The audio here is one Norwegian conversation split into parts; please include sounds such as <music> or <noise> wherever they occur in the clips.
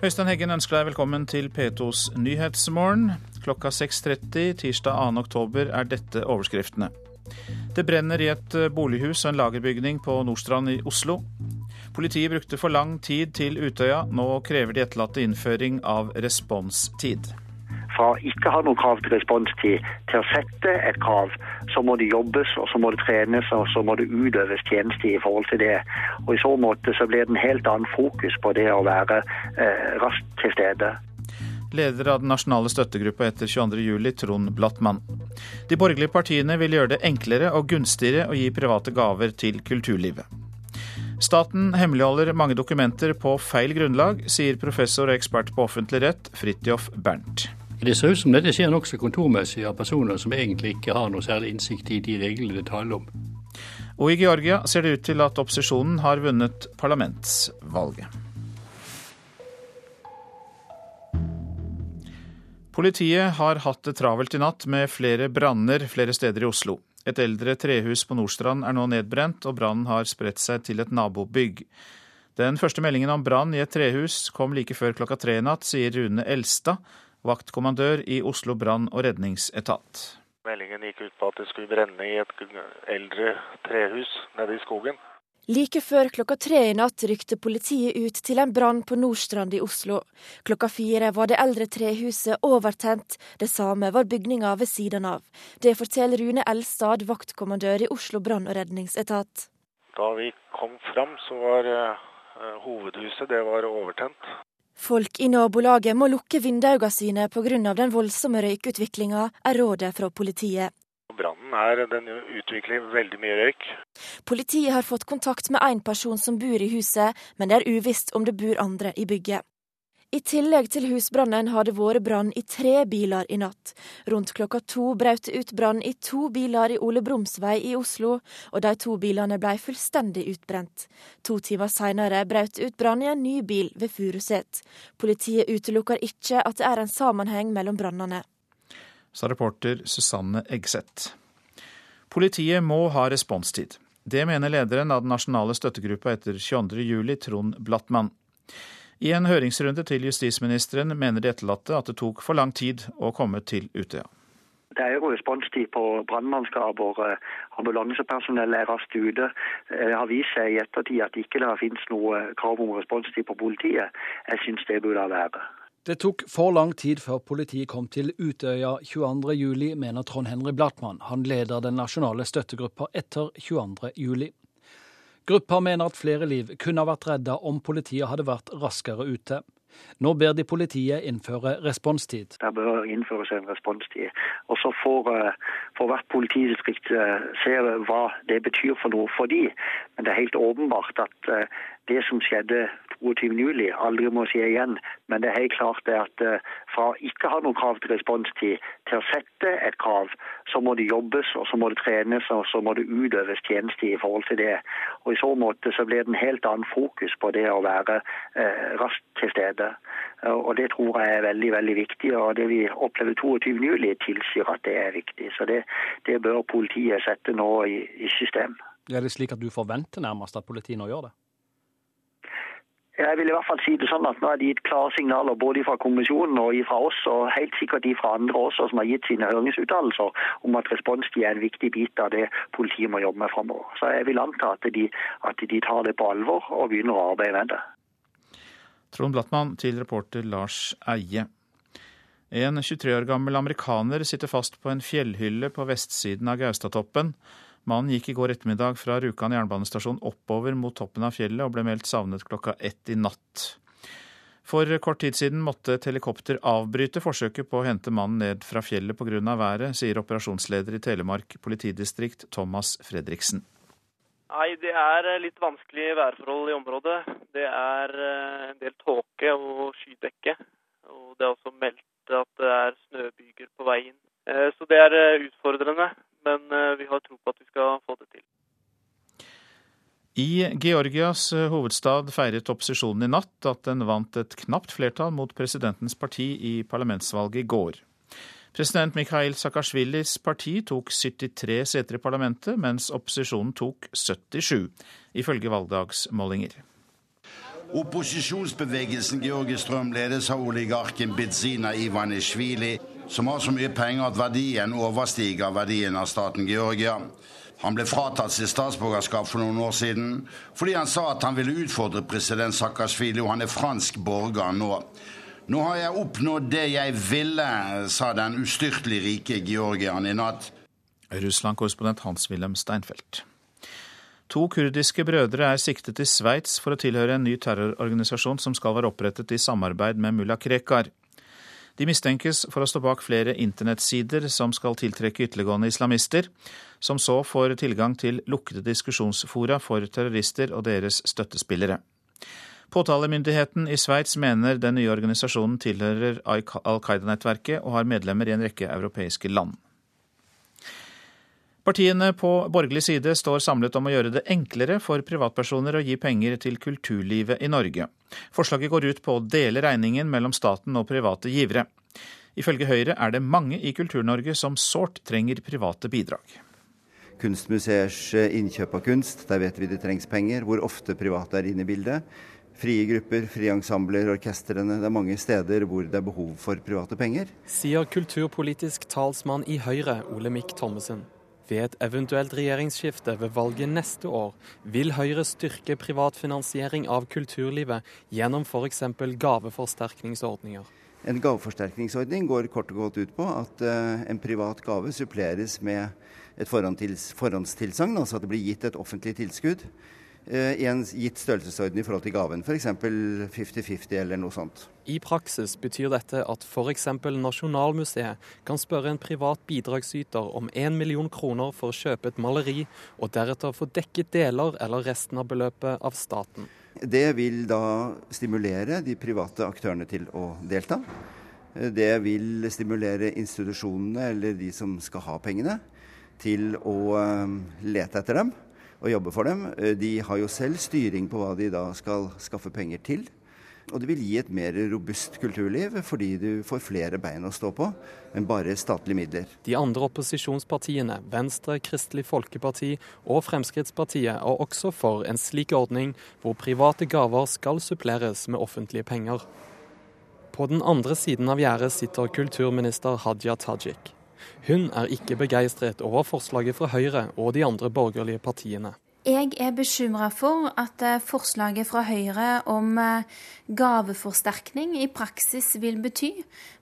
Øystein Heggen ønsker deg velkommen til P2s Nyhetsmorgen. Klokka 6.30 tirsdag 2. oktober er dette overskriftene. Det brenner i et bolighus og en lagerbygning på Nordstrand i Oslo. Politiet brukte for lang tid til Utøya. Nå krever de etterlatte innføring av responstid fra ikke har noe krav til responstid til å sette et krav, så må det jobbes, og så må det trenes, og så må det utøves tjeneste i forhold til det. Og I så måte så blir det en helt annen fokus på det å være eh, raskt til stede. Leder av den nasjonale støttegruppa etter 22.07, Trond Blattmann. De borgerlige partiene vil gjøre det enklere og gunstigere å gi private gaver til kulturlivet. Staten hemmeligholder mange dokumenter på feil grunnlag, sier professor og ekspert på offentlig rett Fridtjof Bernt. Det ser ut som dette skjer nokså kontormessig av personer som egentlig ikke har noe særlig innsikt i de reglene det taler om. Og i Georgia ser det ut til at opposisjonen har vunnet parlamentsvalget. Politiet har hatt det travelt i natt med flere branner flere steder i Oslo. Et eldre trehus på Nordstrand er nå nedbrent, og brannen har spredt seg til et nabobygg. Den første meldingen om brann i et trehus kom like før klokka tre i natt, sier Rune Elstad, vaktkommandør i Oslo brann- og redningsetat. Meldingen gikk ut på at det skulle brenne i et eldre trehus nede i skogen. Like før klokka tre i natt rykte politiet ut til en brann på Nordstrand i Oslo. Klokka fire var det eldre trehuset overtent, det samme var bygninga ved siden av. Det forteller Rune Elstad, vaktkommandør i Oslo brann- og redningsetat. Da vi kom fram, så var uh, hovedhuset det var overtent. Folk i nabolaget må lukke vinduene sine pga. den voldsomme røykutviklinga, er rådet fra politiet. Brannen er, den utvikler veldig mye røyk. Politiet har fått kontakt med én person som bor i huset, men det er uvisst om det bor andre i bygget. I tillegg til husbrannen har det vært brann i tre biler i natt. Rundt klokka to brøt det ut brann i to biler i Ole Brums vei i Oslo, og de to bilene ble fullstendig utbrent. To timer seinere brøt det ut brann i en ny bil ved Furuset. Politiet utelukker ikke at det er en sammenheng mellom brannene. Sa reporter Susanne Eggseth. Politiet må ha responstid. Det mener lederen av den nasjonale støttegruppa etter 22.07, Trond Blattmann. I en høringsrunde til justisministeren mener de etterlatte at det tok for lang tid å komme til Utøya. Det er jo responstid på brannmannskaper. Ambulansepersonell er raskt ute. Det har vist seg i ettertid at ikke det finnes noe krav om responstid på politiet. Jeg syns det burde være. Det tok for lang tid før politiet kom til Utøya 22.07, mener Trond Henry Blattmann. Han leder den nasjonale støttegruppa etter 22.07. Gruppa mener at flere liv kunne ha vært redda om politiet hadde vært raskere ute. Nå ber de politiet innføre responstid. Det bør innføres en responstid. Og så får, eh, får hvert politidistrikt eh, se hva det betyr for noe for de. Men det er helt åpenbart at eh, det som skjedde 22.07, aldri må skje igjen. Men det er helt klart at fra ikke ha noe krav til responstid til å sette et krav, så må det jobbes, og så må det trenes, og så må det utøves tjeneste i forhold til det. Og I så måte så blir det en helt annen fokus på det å være eh, raskt til stede. Og Det tror jeg er veldig veldig viktig. og Det vi opplever 22.07 tilsier at det er viktig. Så det, det bør politiet sette nå i, i system. Er det slik at du forventer nærmest at politiet nå gjør det? Jeg vil i hvert fall si det sånn at Nå er det gitt klare signaler både fra kommisjonen og fra oss, og helt sikkert fra andre også som har gitt sine høringsuttalelser om at responstid er en viktig bit av det politiet må jobbe med framover. Så jeg vil anta at de, at de tar det på alvor og begynner å arbeide med det. Trond Blattmann til reporter Lars Eie. En 23 år gammel amerikaner sitter fast på en fjellhylle på vestsiden av Gaustatoppen. Mannen gikk i går ettermiddag fra Rjukan jernbanestasjon oppover mot toppen av fjellet og ble meldt savnet klokka ett i natt. For kort tid siden måtte et helikopter avbryte forsøket på å hente mannen ned fra fjellet pga. været, sier operasjonsleder i Telemark politidistrikt Thomas Fredriksen. Nei, Det er litt vanskelige værforhold i området. Det er eh, en del tåke og skydekke. Og det er også meldt at det er snøbyger på veien. Eh, så det er eh, utfordrende men eh, vi har tro på at vi skal få det til. I Georgias eh, hovedstad feiret opposisjonen i natt at den vant et knapt flertall mot presidentens parti i parlamentsvalget i går. President Mikhail Saakashvilis parti tok 73 seter i parlamentet, mens opposisjonen tok 77, ifølge valgdagsmålinger. Opposisjonsbevegelsen Georgisk strømledes av oligarken Bidzina Ivanishvili, som har så mye penger at verdien overstiger verdien av staten Georgia. Han ble fratatt sitt statsborgerskap for noen år siden fordi han sa at han ville utfordre president Saakashvili, og han er fransk borger nå. Nå har jeg oppnådd det jeg ville, sa den ustyrtelig rike georgieren i natt. Russland-korrespondent Hans-Wilhelm Steinfeld. To kurdiske brødre er siktet i Sveits for å tilhøre en ny terrororganisasjon som skal være opprettet i samarbeid med mulla Krekar. De mistenkes for å stå bak flere internettsider som skal tiltrekke ytterliggående islamister, som så får tilgang til lukkede diskusjonsfora for terrorister og deres støttespillere. Påtalemyndigheten i Sveits mener den nye organisasjonen tilhører Al Qaida-nettverket og har medlemmer i en rekke europeiske land. Partiene på borgerlig side står samlet om å gjøre det enklere for privatpersoner å gi penger til kulturlivet i Norge. Forslaget går ut på å dele regningen mellom staten og private givere. Ifølge Høyre er det mange i Kultur-Norge som sårt trenger private bidrag. Kunstmuseers eh, innkjøp av kunst, der vet vi det trengs penger. Hvor ofte private er inne i bildet. Frie grupper, frie ensembler, orkestrene. Det er mange steder hvor det er behov for private penger. Sier kulturpolitisk talsmann i Høyre, Olemic Thommessen. Ved et eventuelt regjeringsskifte ved valget neste år vil Høyre styrke privatfinansiering av kulturlivet gjennom f.eks. gaveforsterkningsordninger. En gaveforsterkningsordning går kort og godt ut på at uh, en privat gave suppleres med et forhåndstilsagn, altså at det blir gitt et offentlig tilskudd Eh, i en gitt størrelsesorden i forhold til gaven, f.eks. 50-50 eller noe sånt. I praksis betyr dette at f.eks. Nasjonalmuseet kan spørre en privat bidragsyter om 1 million kroner for å kjøpe et maleri, og deretter få dekket deler eller resten av beløpet av staten. Det vil da stimulere de private aktørene til å delta. Det vil stimulere institusjonene eller de som skal ha pengene, til å eh, lete etter dem og jobbe for dem. De har jo selv styring på hva de da skal skaffe penger til. Og det vil gi et mer robust kulturliv, fordi du får flere bein å stå på enn bare statlige midler. De andre opposisjonspartiene, Venstre, Kristelig Folkeparti og Fremskrittspartiet, er også for en slik ordning, hvor private gaver skal suppleres med offentlige penger. På den andre siden av gjerdet sitter kulturminister Hadia Tajik. Hun er ikke begeistret over forslaget fra Høyre og de andre borgerlige partiene. Jeg er bekymra for at eh, forslaget fra Høyre om eh, gaveforsterkning i praksis vil bety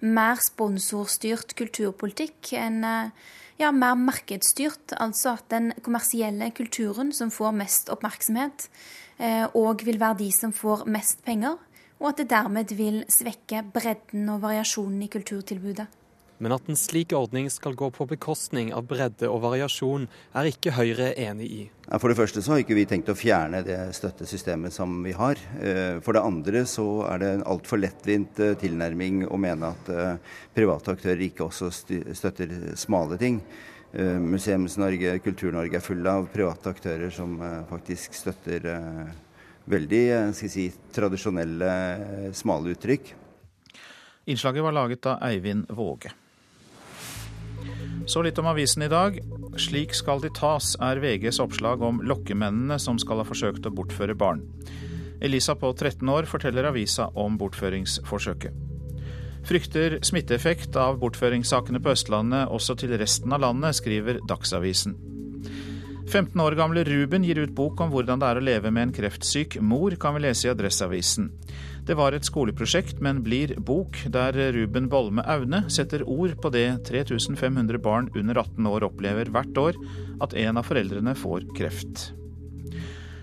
mer sponsorstyrt kulturpolitikk enn eh, ja, mer markedsstyrt. Altså at den kommersielle kulturen som får mest oppmerksomhet, òg vil være de som får mest penger. Og at det dermed vil svekke bredden og variasjonen i kulturtilbudet. Men at en slik ordning skal gå på bekostning av bredde og variasjon, er ikke Høyre enig i. For det første så har ikke vi tenkt å fjerne det støttesystemet som vi har. Eh, for det andre så er det en altfor lettvint eh, tilnærming å mene at eh, private aktører ikke også støtter smale ting. Museums-Norge, Kultur-Norge er full av private aktører som faktisk støtter veldig skal si, tradisjonelle, smale uttrykk. Innslaget var laget av Eivind Våge. Så litt om avisen i dag. Slik skal de tas, er VGs oppslag om lokkemennene som skal ha forsøkt å bortføre barn. Elisa på 13 år forteller avisa om bortføringsforsøket. Frykter smitteeffekt av bortføringssakene på Østlandet også til resten av landet, skriver Dagsavisen. 15 år gamle Ruben gir ut bok om hvordan det er å leve med en kreftsyk mor, kan vi lese i Adresseavisen. Det var et skoleprosjekt, men blir bok, der Ruben Bolme Aune setter ord på det 3500 barn under 18 år opplever hvert år, at en av foreldrene får kreft.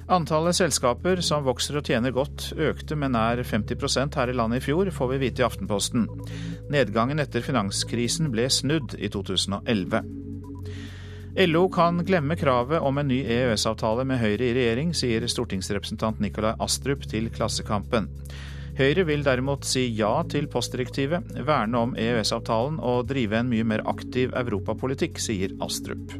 Antallet selskaper som vokser og tjener godt, økte med nær 50% her i landet i fjor, får vi vite i Aftenposten. Nedgangen etter finanskrisen ble snudd i 2011. LO kan glemme kravet om en ny EØS-avtale med Høyre i regjering, sier stortingsrepresentant Nikolai Astrup til Klassekampen. Høyre vil derimot si ja til postdirektivet, verne om EØS-avtalen og drive en mye mer aktiv europapolitikk, sier Astrup.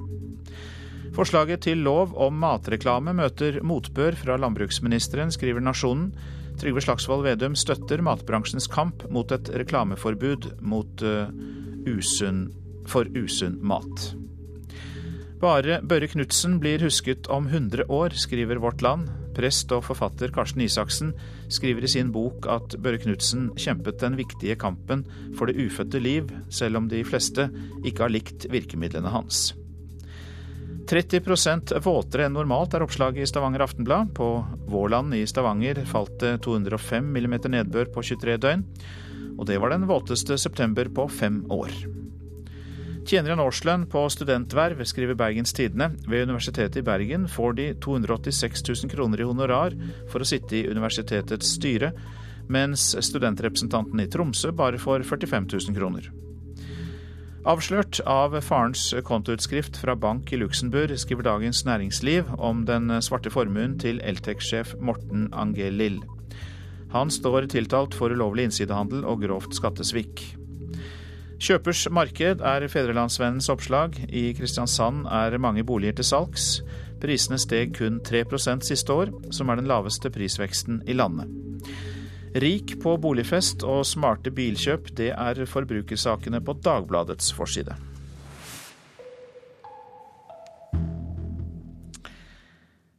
Forslaget til lov om matreklame møter motbør fra landbruksministeren, skriver Nasjonen. Trygve Slagsvold Vedum støtter matbransjens kamp mot et reklameforbud mot, uh, usunn, for usunn mat. Bare Børre Knutsen blir husket om 100 år, skriver Vårt Land. Prest og forfatter Karsten Isaksen skriver i sin bok at Børre Knutsen kjempet den viktige kampen for det ufødte liv, selv om de fleste ikke har likt virkemidlene hans. 30% våtere enn normalt er oppslaget i Stavanger Aftenblad. På Vårland i Stavanger falt det 205 mm nedbør på 23 døgn, og det var den våteste september på fem år. Tjener en årslønn på studentverv, skriver Bergens Tidende. Ved Universitetet i Bergen får de 286 000 kroner i honorar for å sitte i universitetets styre, mens studentrepresentanten i Tromsø bare får 45 000 kroner. Avslørt av farens kontoutskrift fra bank i Luxembourg, skriver Dagens Næringsliv om den svarte formuen til Eltek-sjef Morten Angel Lill. Han står tiltalt for ulovlig innsidehandel og grovt skattesvik. Kjøpers marked er Fedrelandsvennens oppslag. I Kristiansand er mange boliger til salgs. Prisene steg kun 3% siste år, som er den laveste prisveksten i landet. Rik på boligfest og smarte bilkjøp, det er forbrukersakene på Dagbladets forside.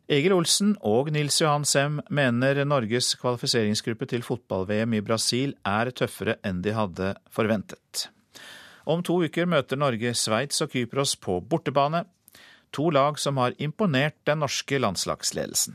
Egil Olsen og Nils Johan Sem mener Norges kvalifiseringsgruppe til fotball-VM i Brasil er tøffere enn de hadde forventet. Om to uker møter Norge Sveits og Kypros på bortebane. To lag som har imponert den norske landslagsledelsen.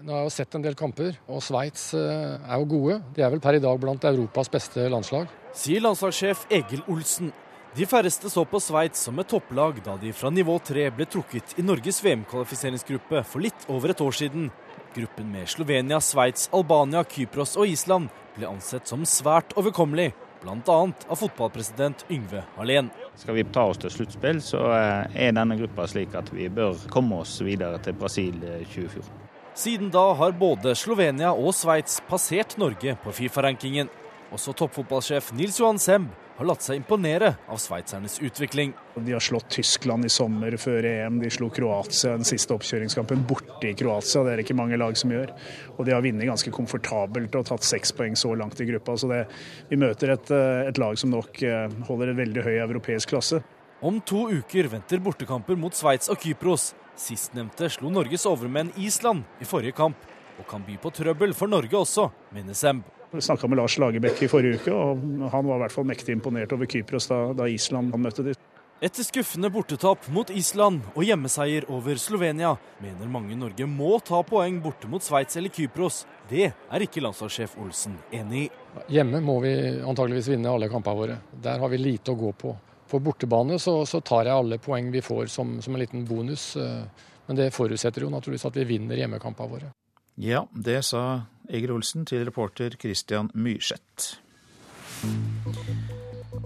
Nå har jeg jo sett en del kamper, og Sveits eh, er jo gode. De er vel per i dag blant Europas beste landslag. Sier landslagssjef Egil Olsen. De færreste så på Sveits som et topplag da de fra nivå tre ble trukket i Norges VM-kvalifiseringsgruppe for litt over et år siden. Gruppen med Slovenia, Sveits, Albania, Kypros og Island ble ansett som svært overkommelig bl.a. av fotballpresident Yngve Hallén. Skal vi ta oss til sluttspill, så eh, er denne gruppa slik at vi bør komme oss videre til Brasil 2014. Eh, Siden da har både Slovenia og Sveits passert Norge på Fifa-rankingen. Også toppfotballsjef Nils Johan Semb har latt seg imponere av sveitsernes utvikling. De har slått Tyskland i sommer før EM, de slo Kroatia den siste oppkjøringskampen borte i Kroatia. Det er det ikke mange lag som gjør. Og de har vunnet ganske komfortabelt og tatt seks poeng så langt i gruppa. Så det, vi møter et, eh, et, lag som nok eh, holder en veldig høy europeisk klasse. Om to uker venter bortekamper mot Sveits og Kypros. Sistnevnte slo Norges overmenn Island i forrige kamp, og kan by på trøbbel for Norge også, mener Semb. Snakka med Lars Lagerbäck i forrige uke, og han var i hvert fall mektig imponert over Kypros da, da Island han møtte dem. Etter skuffende bortetap mot Island og hjemmeseier over Slovenia, mener mange Norge må ta poeng borte mot Sveits eller Kypros. Det er ikke landslagssjef Olsen enig i. Hjemme må vi antageligvis vinne alle kampene våre. Der har vi lite å gå på. På bortebane så, så tar jeg alle poeng vi får som, som en liten bonus. Eh, men det forutsetter jo naturligvis at vi vinner hjemmekampene våre. Ja, det sa Egil Olsen til reporter Christian Myrseth.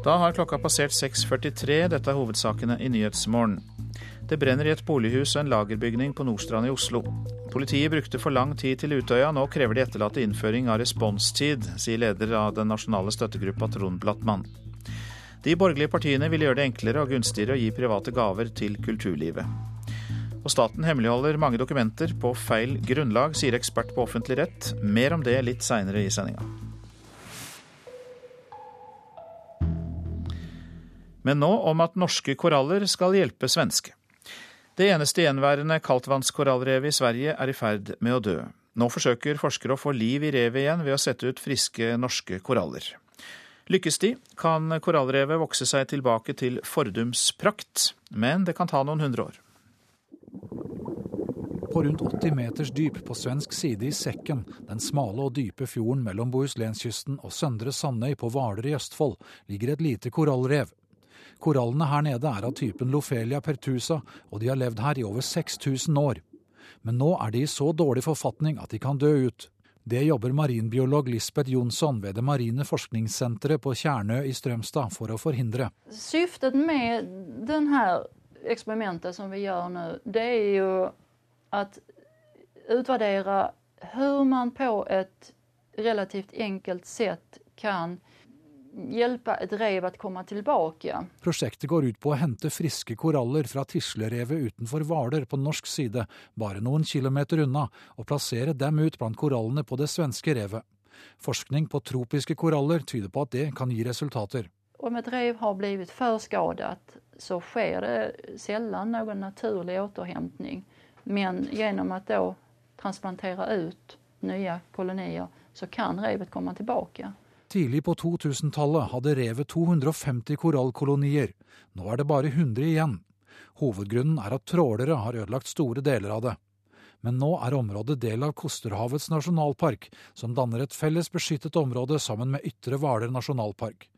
Da har klokka passert 6.43. Dette er hovedsakene i Nyhetsmorgen. Det brenner i et bolighus og en lagerbygning på Nordstrand i Oslo. Politiet brukte for lang tid til Utøya, nå krever de etterlatte innføring av responstid, sier leder av den nasjonale støttegruppa Trond Blattmann. De borgerlige partiene vil gjøre det enklere og gunstigere å gi private gaver til kulturlivet. Og staten hemmeligholder mange dokumenter på feil grunnlag, sier ekspert på offentlig rett. Mer om det litt seinere i sendinga. Men nå om at norske koraller skal hjelpe svenske. Det eneste gjenværende kaldtvannskorallrevet i Sverige er i ferd med å dø. Nå forsøker forskere å få liv i revet igjen ved å sette ut friske norske koraller. Lykkes de, kan korallrevet vokse seg tilbake til fordums prakt, men det kan ta noen hundre år. På rundt 80 meters dyp på svensk side i Sekken, den smale og dype fjorden mellom Bohuslenskysten og Søndre Sandøy på Hvaler i Østfold, ligger et lite korallrev. Korallene her nede er av typen Lofelia pertusa, og de har levd her i over 6000 år. Men nå er de i så dårlig forfatning at de kan dø ut. Det jobber marinbiolog Lisbeth Jonsson ved det marine forskningssenteret på Tjernø i Strømstad for å forhindre. Syftet med denne eksperimentet som vi gjør nå, det er jo att utvärdera hur man på ett relativt enkelt sätt kan hjelpe et rev å komme tilbake. Prosjektet går ut på å hente friske koraller fra Tislerevet utenfor Hvaler på norsk side, bare noen kilometer unna, og plassere dem ut blant korallene på det svenske revet. Forskning på tropiske koraller tyder på at det kan gi resultater. Om et rev har blitt for skadet, så skjer det sjelden noen naturlig återhentning. Men gjennom å då transplantera ut nye kolonier så kan revet komme tilbake. Tidlig på 2000-tallet hadde revet 250 korallkolonier. Nå er det bare 100 igjen. Hovedgrunnen er at trålere har ødelagt store deler av det. Men nå er området del av Kosterhavets nasjonalpark, som danner et felles beskyttet område sammen med Ytre Hvaler nasjonalpark.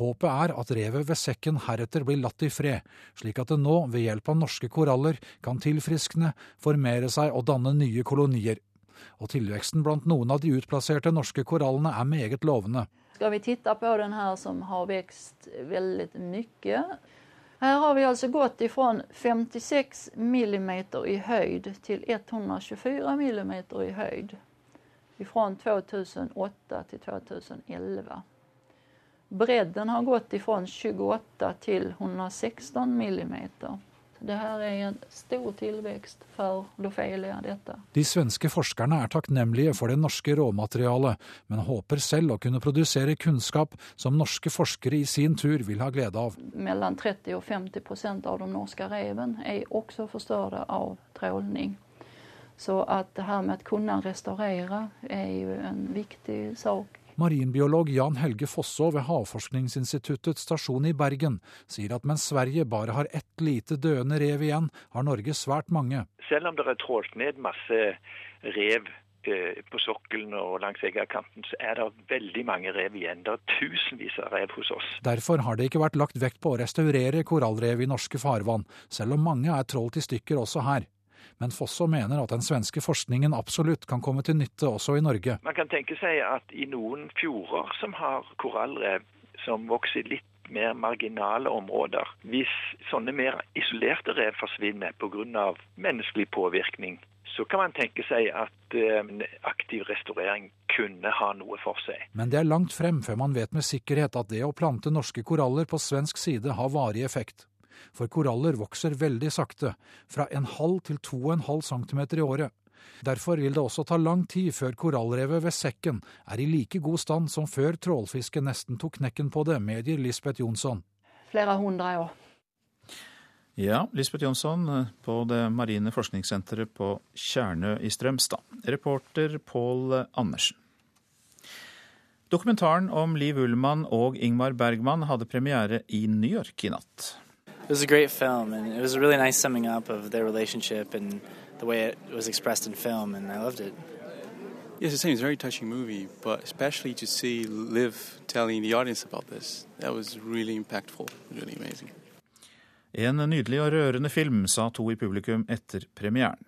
Håpet er at revet ved Sekken heretter blir latt i fred, slik at det nå, ved hjelp av norske koraller, kan tilfriskne, formere seg og danne nye kolonier. Og tilveksten blant noen av de utplasserte norske korallene er meget lovende. Skal vi titte på den her som har vokst veldig mye, her har vi altså gått fra 56 mm i høyde til 124 mm i høyde. Fra 2008 til 2011. Bredden har gått fra 28 til 116 millimeter. Det her er en stor tilvekst for Lofelia, dette. De svenske forskerne er takknemlige for det norske råmaterialet, men håper selv å kunne produsere kunnskap som norske forskere i sin tur vil ha glede av. Mellom 30 og 50% av de norske reven er også forstørret av trålning. Så at det her med å kunne restaurere er jo en viktig sak Marinbiolog Jan Helge Fosså ved Havforskningsinstituttets stasjon i Bergen sier at mens Sverige bare har ett lite døende rev igjen, har Norge svært mange. Selv om det er trålt ned masse rev eh, på sokkelen og langs Eggakanten, så er det veldig mange rev igjen. Det er tusenvis av rev hos oss. Derfor har det ikke vært lagt vekt på å restaurere korallrev i norske farvann, selv om mange er trålt i stykker også her men Fosso mener at den svenske forskningen absolutt kan komme til nytte også i Norge. Man kan tenke seg at i noen fjorder som har korallrev som vokser litt mer marginale områder, hvis sånne mer isolerte rev forsvinner pga. menneskelig påvirkning, så kan man tenke seg at en eh, aktiv restaurering kunne ha noe for seg. Men det er langt frem før man vet med sikkerhet at det å plante norske koraller på svensk side har varig effekt for koraller vokser veldig sakte, fra en halv til to og en halv centimeter i året. Derfor vil det også ta lang tid før korallrevet ved Sekken er i like god stand som før trålfisket nesten tok knekken på det, medgir Lisbeth Jonsson. Flere hundre år. Ja, Lisbeth Jonsson på det marine forskningssenteret på Tjernø i Strømstad. Reporter Pål Andersen. Dokumentaren om Liv Ullmann og Ingmar Bergman hadde premiere i New York i natt. It was a great film, and it was a really nice summing up of their relationship and the way it was expressed in film, and I loved it. Yes, the same. It's a very touching movie, but especially to see Liv telling the audience about this, that was really impactful, really amazing. En nydelig og rørende film, sa to i publikum etter premieren.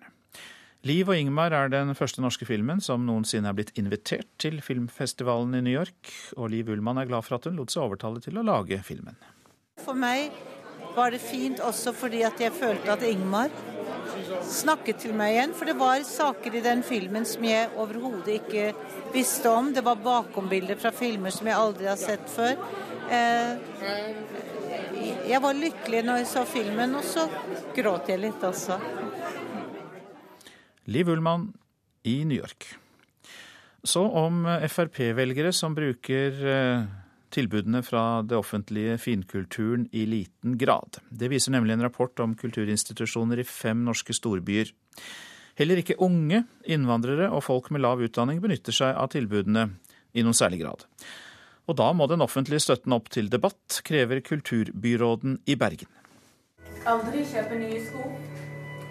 Liv og Ingmar er den første norske filmen som noensinne er blitt invitert til filmfestivalen i New York, og Liv Ullmann er glad for at hun lot seg overtale til å lage filmen. For meg var det fint også fordi at jeg følte at Ingmar snakket til meg igjen. For det var saker i den filmen som jeg overhodet ikke visste om. Det var bakombilder fra filmer som jeg aldri har sett før. Eh, jeg var lykkelig når jeg så filmen, og så gråt jeg litt også. Liv Ullmann i New York. Så om Frp-velgere som bruker eh, tilbudene fra det offentlige finkulturen i liten grad. Det viser nemlig en rapport om kulturinstitusjoner i fem norske storbyer. Heller ikke unge, innvandrere og folk med lav utdanning benytter seg av tilbudene i noen særlig grad. Og da må den offentlige støtten opp til debatt, krever kulturbyråden i Bergen. Aldri kjøpe nye sko.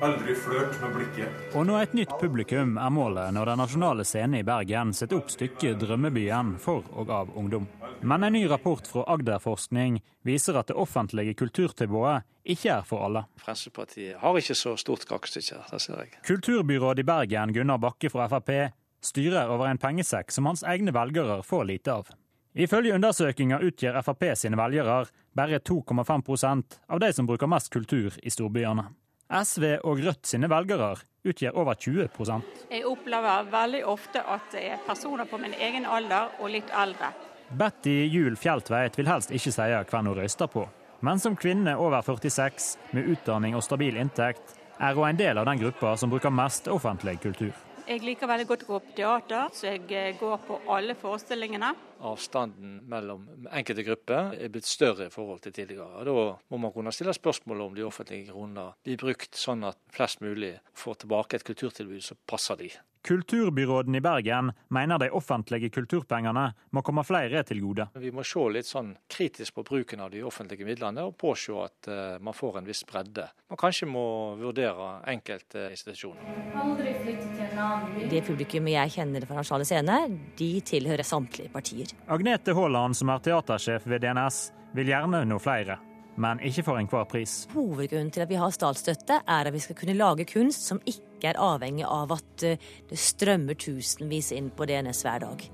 Aldri flørt med blikket. Og nå et nytt publikum er målet når Den nasjonale scenen i Bergen setter opp stykket 'Drømmebyen' for og av ungdom. Men en ny rapport fra Agderforskning viser at det offentlige kulturtilbudet ikke er for alle. Fremskrittspartiet har ikke så stort kakestykke, det ser jeg. Kulturbyråd i Bergen, Gunnar Bakke fra Frp, styrer over en pengesekk som hans egne velgere får lite av. Ifølge undersøkelser utgjør Frp sine velgere bare 2,5% av de som bruker mest kultur i storbyene. SV og Rødt sine velgere utgjør over 20% Jeg opplever veldig ofte at det er personer på min egen alder og litt eldre Betty Juel Fjelltveit vil helst ikke si hvem hun røyster på. Men som kvinne over 46 med utdanning og stabil inntekt, er hun en del av den gruppa som bruker mest offentlig kultur. Jeg liker veldig godt å gå på teater, så jeg eh, går på alle forestillingene. Avstanden mellom enkelte grupper er blitt større i forhold til tidligere. Da må man kunne stille spørsmål om de offentlige kroner blir brukt sånn at flest mulig får tilbake et kulturtilbud som passer de. Kulturbyråden i Bergen mener de offentlige kulturpengene må komme flere til gode. Vi må se litt sånn kritisk på bruken av de offentlige midlene, og påse at uh, man får en viss bredde. Man kanskje må vurdere enkelte institusjoner. Annen by. Det publikummet jeg kjenner fra Nasjonale Scene, de tilhører samtlige partier. Agnete Haaland, som er teatersjef ved DNS, vil gjerne nå flere men ikke for enhver pris. Hovedgrunnen til at vi har statsstøtte, er at vi skal kunne lage kunst som ikke er avhengig av at eh, det strømmer tusenvis inn på DNS hver dag.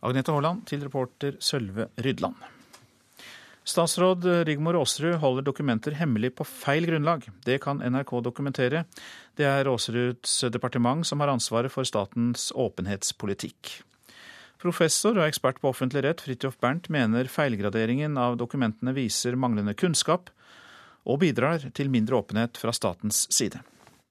Agnete Haaland til reporter Sølve Rydland. Statsråd Rigmor Aasrud holder dokumenter hemmelig på feil grunnlag. Det kan NRK dokumentere. Det er Aasruds departement som har ansvaret for statens åpenhetspolitikk. Professor og ekspert på offentlig rett Fridtjof Bernt mener feilgraderingen av dokumentene viser manglende kunnskap, og bidrar til mindre åpenhet fra statens side.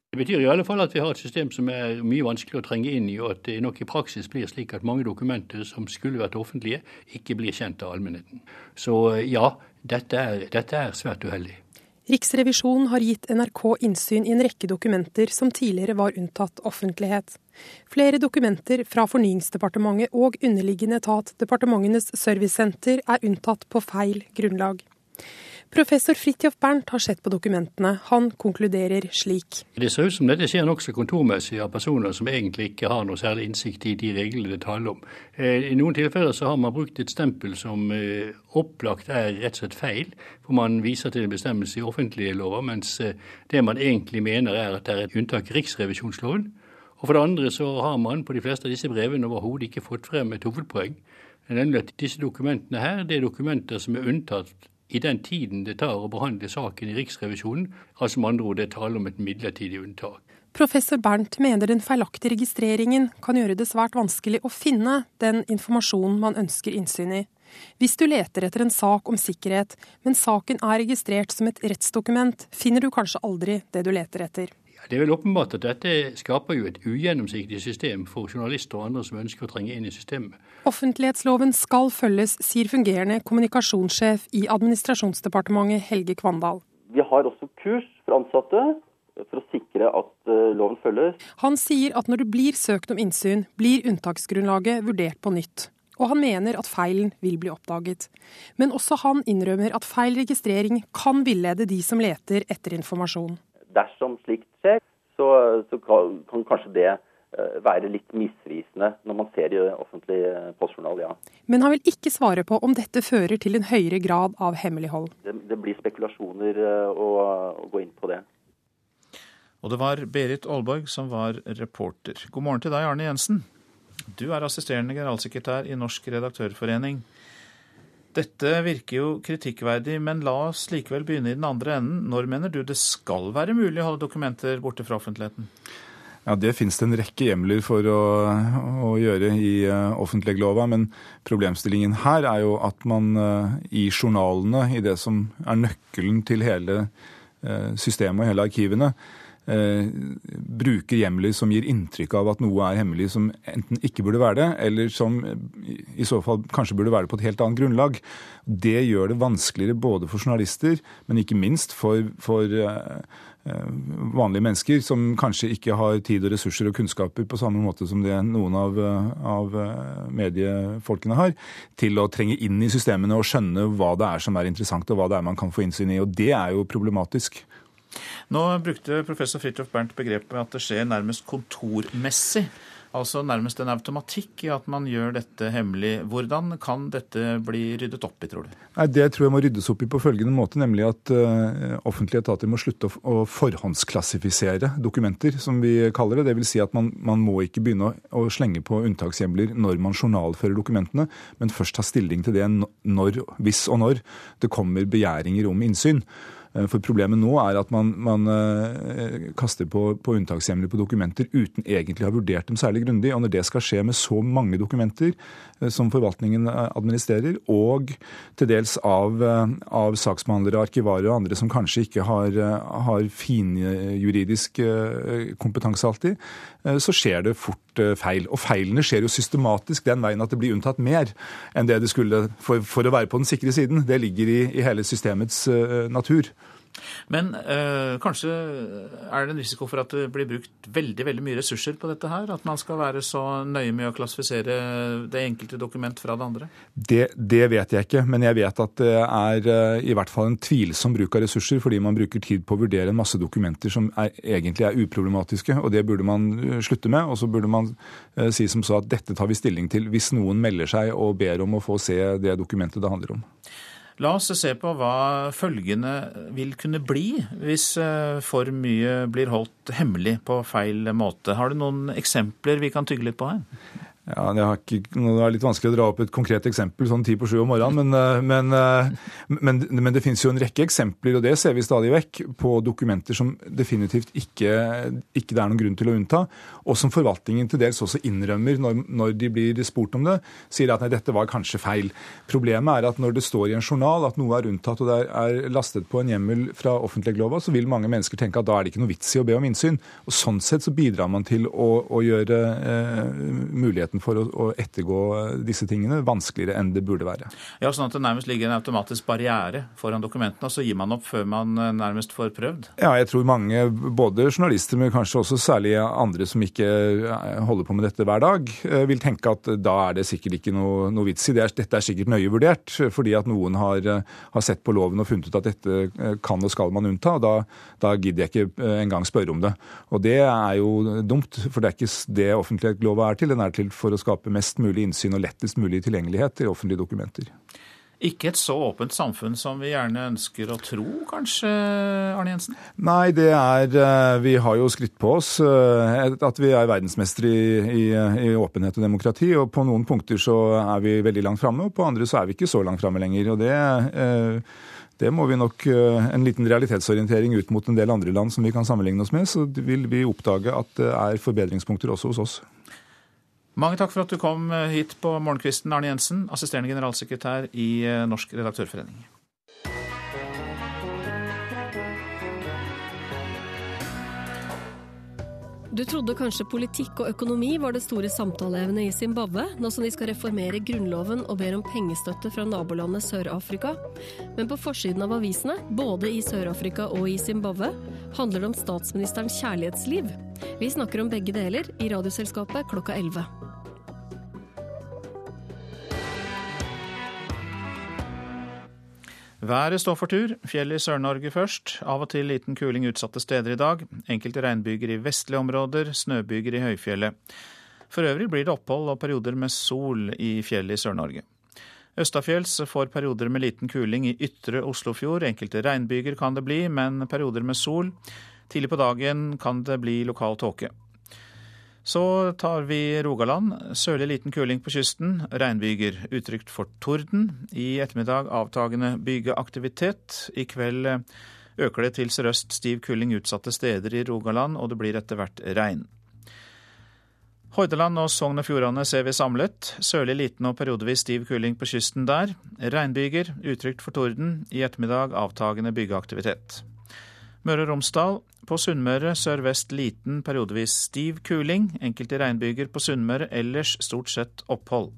Det betyr i alle fall at vi har et system som er mye vanskelig å trenge inn i, og at det nok i praksis blir slik at mange dokumenter som skulle vært offentlige, ikke blir kjent av allmennheten. Så ja, dette er, dette er svært uheldig. Riksrevisjonen har gitt NRK innsyn i en rekke dokumenter som tidligere var unntatt offentlighet. Flere dokumenter fra Fornyingsdepartementet og underliggende etat Departementenes servicesenter er unntatt på feil grunnlag. Professor Fridtjof Bernt har sett på dokumentene. Han konkluderer slik. Det ser ut som dette skjer nokså kontormessig av personer som egentlig ikke har noe særlig innsikt i de reglene det taler om. Eh, I noen tilfeller så har man brukt et stempel som eh, opplagt er rett og slett feil. For man viser til en bestemmelse i offentlige lover, mens eh, det man egentlig mener er at det er et unntak i riksrevisjonsloven. Og for det andre så har man på de fleste av disse brevene overhodet ikke fått frem et hovedpoeng. Nemlig at disse dokumentene her, det er dokumenter som er unntatt i den tiden det tar å behandle saken i Riksrevisjonen. Altså med andre ord, det er tale om et midlertidig unntak. Professor Bernt mener den feilaktige registreringen kan gjøre det svært vanskelig å finne den informasjonen man ønsker innsyn i. Hvis du leter etter en sak om sikkerhet, men saken er registrert som et rettsdokument, finner du kanskje aldri det du leter etter. Det er vel åpenbart at dette skaper jo et ugjennomsiktig system for journalister og andre som ønsker å trenge inn i systemet. Offentlighetsloven skal følges, sier fungerende kommunikasjonssjef i Administrasjonsdepartementet Helge Kvandal. Vi har også kurs for ansatte for å sikre at eh, loven følges. Han sier at når det blir søkt om innsyn, blir unntaksgrunnlaget vurdert på nytt. Og han mener at feilen vil bli oppdaget. Men også han innrømmer at feil registrering kan villede de som leter etter informasjon dersom slikt så, så kan, kan, kanskje det eh, være litt misvisende når man ser i offentlig eh, postjournal, ja. Men han vil ikke svare på om dette fører til en høyere grad av hemmelighold. Det, det blir spekulasjoner eh, å, å, gå inn på det. Og det var Berit Aalborg som var reporter. God morgen til deg, Arne Jensen. Du er assisterende generalsekretær i Norsk redaktørforening. Dette virker jo kritikkverdig, men la oss likevel begynne i den andre enden. Når mener du det skal være mulig å holde dokumenter borte fra offentligheten? Ja, Det finnes det en rekke hjemler for å, å gjøre i uh, offentleglova. Men problemstillingen her er jo at man uh, i journalene, i det som er nøkkelen til hele uh, systemet og hele arkivene, Eh, bruker hjemler som gir inntrykk av at noe er hemmelig som enten ikke burde være det, eller som i så fall kanskje burde være det på et helt annet grunnlag. Det gjør det vanskeligere både for journalister, men ikke minst for, for uh, vanlige mennesker som kanskje ikke har tid og ressurser og kunnskaper på samme måte som det noen av, av, mediefolkene har, til å trenge inn i systemene og skjønne hva det er som er interessant og hva det er man kan få innsyn i. Og det er jo problematisk. Nå brukte professor Fridtjof Bernt begrepet at det skjer nærmest kontormessig. Altså nærmest en automatikk i at man gjør dette hemmelig. Hvordan kan dette bli ryddet opp i, tror du? Nei, Det tror jeg må ryddes opp i på følgende måte, nemlig at uh, offentlige etater må slutte å, å, forhåndsklassifisere dokumenter, som vi kaller det. Dvs. Si at man, man, må ikke begynne å, å slenge på unntakshjemler når man journalfører dokumentene, men først ta stilling til det når, hvis og når det kommer begjæringer om innsyn. Eh, for Problemet nå er at man, man uh, kaster på, på unntakshjemler på dokumenter uten egentlig å ha vurdert dem særlig grundig. Og når det skal skje med så mange dokumenter uh, som forvaltningen administrerer, og til dels av, av saksbehandlere, arkivarer og andre som kanskje ikke har, har finjuridisk kompetanse alltid, så skjer det fort feil. Og feilene skjer jo systematisk den veien at det blir unntatt mer enn det det skulle for, for å være på den sikre siden. Det ligger i, i hele systemets natur. Men øh, kanskje er det en risiko for at det blir brukt veldig veldig mye ressurser på dette her? At man skal være så nøye med å klassifisere det enkelte dokument fra det andre? Det, det vet jeg ikke, men jeg vet at det er øh, i hvert fall en tvilsom bruk av ressurser, fordi man bruker tid på å vurdere en masse dokumenter som er, egentlig er uproblematiske. og Det burde man øh, slutte med. Og så burde man uh, si som så at dette tar vi stilling til hvis noen melder seg og ber om å få se det dokumentet det handler om. La oss se på hva følgene vil kunne bli hvis eh, for mye blir holdt hemmelig på feil måte. Har du noen eksempler vi kan tygge litt på her? Ja, det, ikke, det, er litt vanskelig å dra opp et konkret eksempel sånn ti på sju om morgenen, men, eh, men, eh, men, men, det finnes jo en rekke eksempler, og det ser vi stadig vekk, på dokumenter som definitivt ikke, ikke det er noen grunn til å unnta, og som forvaltningen til dels også innrømmer når, når, de blir spurt om det. Sier at nei, dette var kanskje feil. Problemet er at når det står i en journal at noe er unntatt og det er lastet på en hjemmel fra offentleglova, så vil mange mennesker tenke at da er det ikke noe vits i å be om innsyn. Og Sånn sett så bidrar man til å, å gjøre eh, muligheten muligheten for å, å, ettergå disse tingene vanskeligere enn det burde være. Ja, Sånn at det nærmest ligger en automatisk barriere foran dokumentene, og så gir man opp før man eh, nærmest får prøvd? Ja, jeg tror mange, både journalister, men kanskje også særlig andre som ikke eh, holder på med dette hver dag, eh, vil tenke at da er det sikkert ikke noe, noe vits i det. Dette er sikkert nøye vurdert, fordi at noen har, har, sett på loven og funnet ut at dette kan og skal man unnta. og da, da gidder jeg ikke engang spørre om det. Og det er jo dumt, for det er ikke det offentlighetslova er til. Den er til for å skape mest mulig innsyn og lettest mulig tilgjengelighet til offentlige dokumenter. Ikke et så åpent samfunn som vi gjerne ønsker å tro, kanskje, Arne Jensen? Nei, det er eh, Vi har jo skritt på oss eh, at vi er verdensmestere i, i, i, åpenhet og demokrati. Og på noen punkter så er vi veldig langt framme, og på andre så er vi ikke så langt framme lenger. Og det eh, det må vi nok En liten realitetsorientering ut mot en del andre land som vi kan sammenligne oss med, så vil vi oppdage at det er forbedringspunkter også hos oss. Mange takk for at du kom eh, hit på morgenkvisten, Arne Jensen, assisterende generalsekretær i eh, Norsk redaktørforening. Du trodde kanskje politikk og økonomi var det store samtaleevnet i Zimbabwe, nå som de skal reformere grunnloven og ber om pengestøtte fra nabolandet Sør-Afrika. Men på forsiden av avisene, både i Sør-Afrika og i Zimbabwe, handler det om statsministerens kjærlighetsliv. Vi snakker om begge deler i Radioselskapet klokka 11. Været står for tur. Fjell i Sør-Norge først. Av og til liten kuling utsatte steder i dag. Enkelte regnbyger i vestlige områder, snøbyger i høyfjellet. For øvrig blir det opphold og perioder med sol i fjellet i Sør-Norge. Østafjells får perioder med liten kuling i ytre Oslofjord. Enkelte regnbyger kan det bli, men perioder med sol. Tidlig på dagen kan det bli lokal tåke. Så tar vi Rogaland. Sørlig liten kuling på kysten. Regnbyger. Utrygt for torden. I ettermiddag avtagende bygeaktivitet. I kveld øker det til sørøst stiv kuling utsatte steder i Rogaland, og det blir etter hvert regn. Hordaland og Sogn og Fjordane ser vi samlet. Sørlig liten og periodevis stiv kuling på kysten der. Regnbyger. Utrygt for torden. I ettermiddag avtagende byggeaktivitet. Møre og Romsdal på Sunnmøre sørvest liten, periodevis stiv kuling. Enkelte regnbyger på Sunnmøre, ellers stort sett opphold.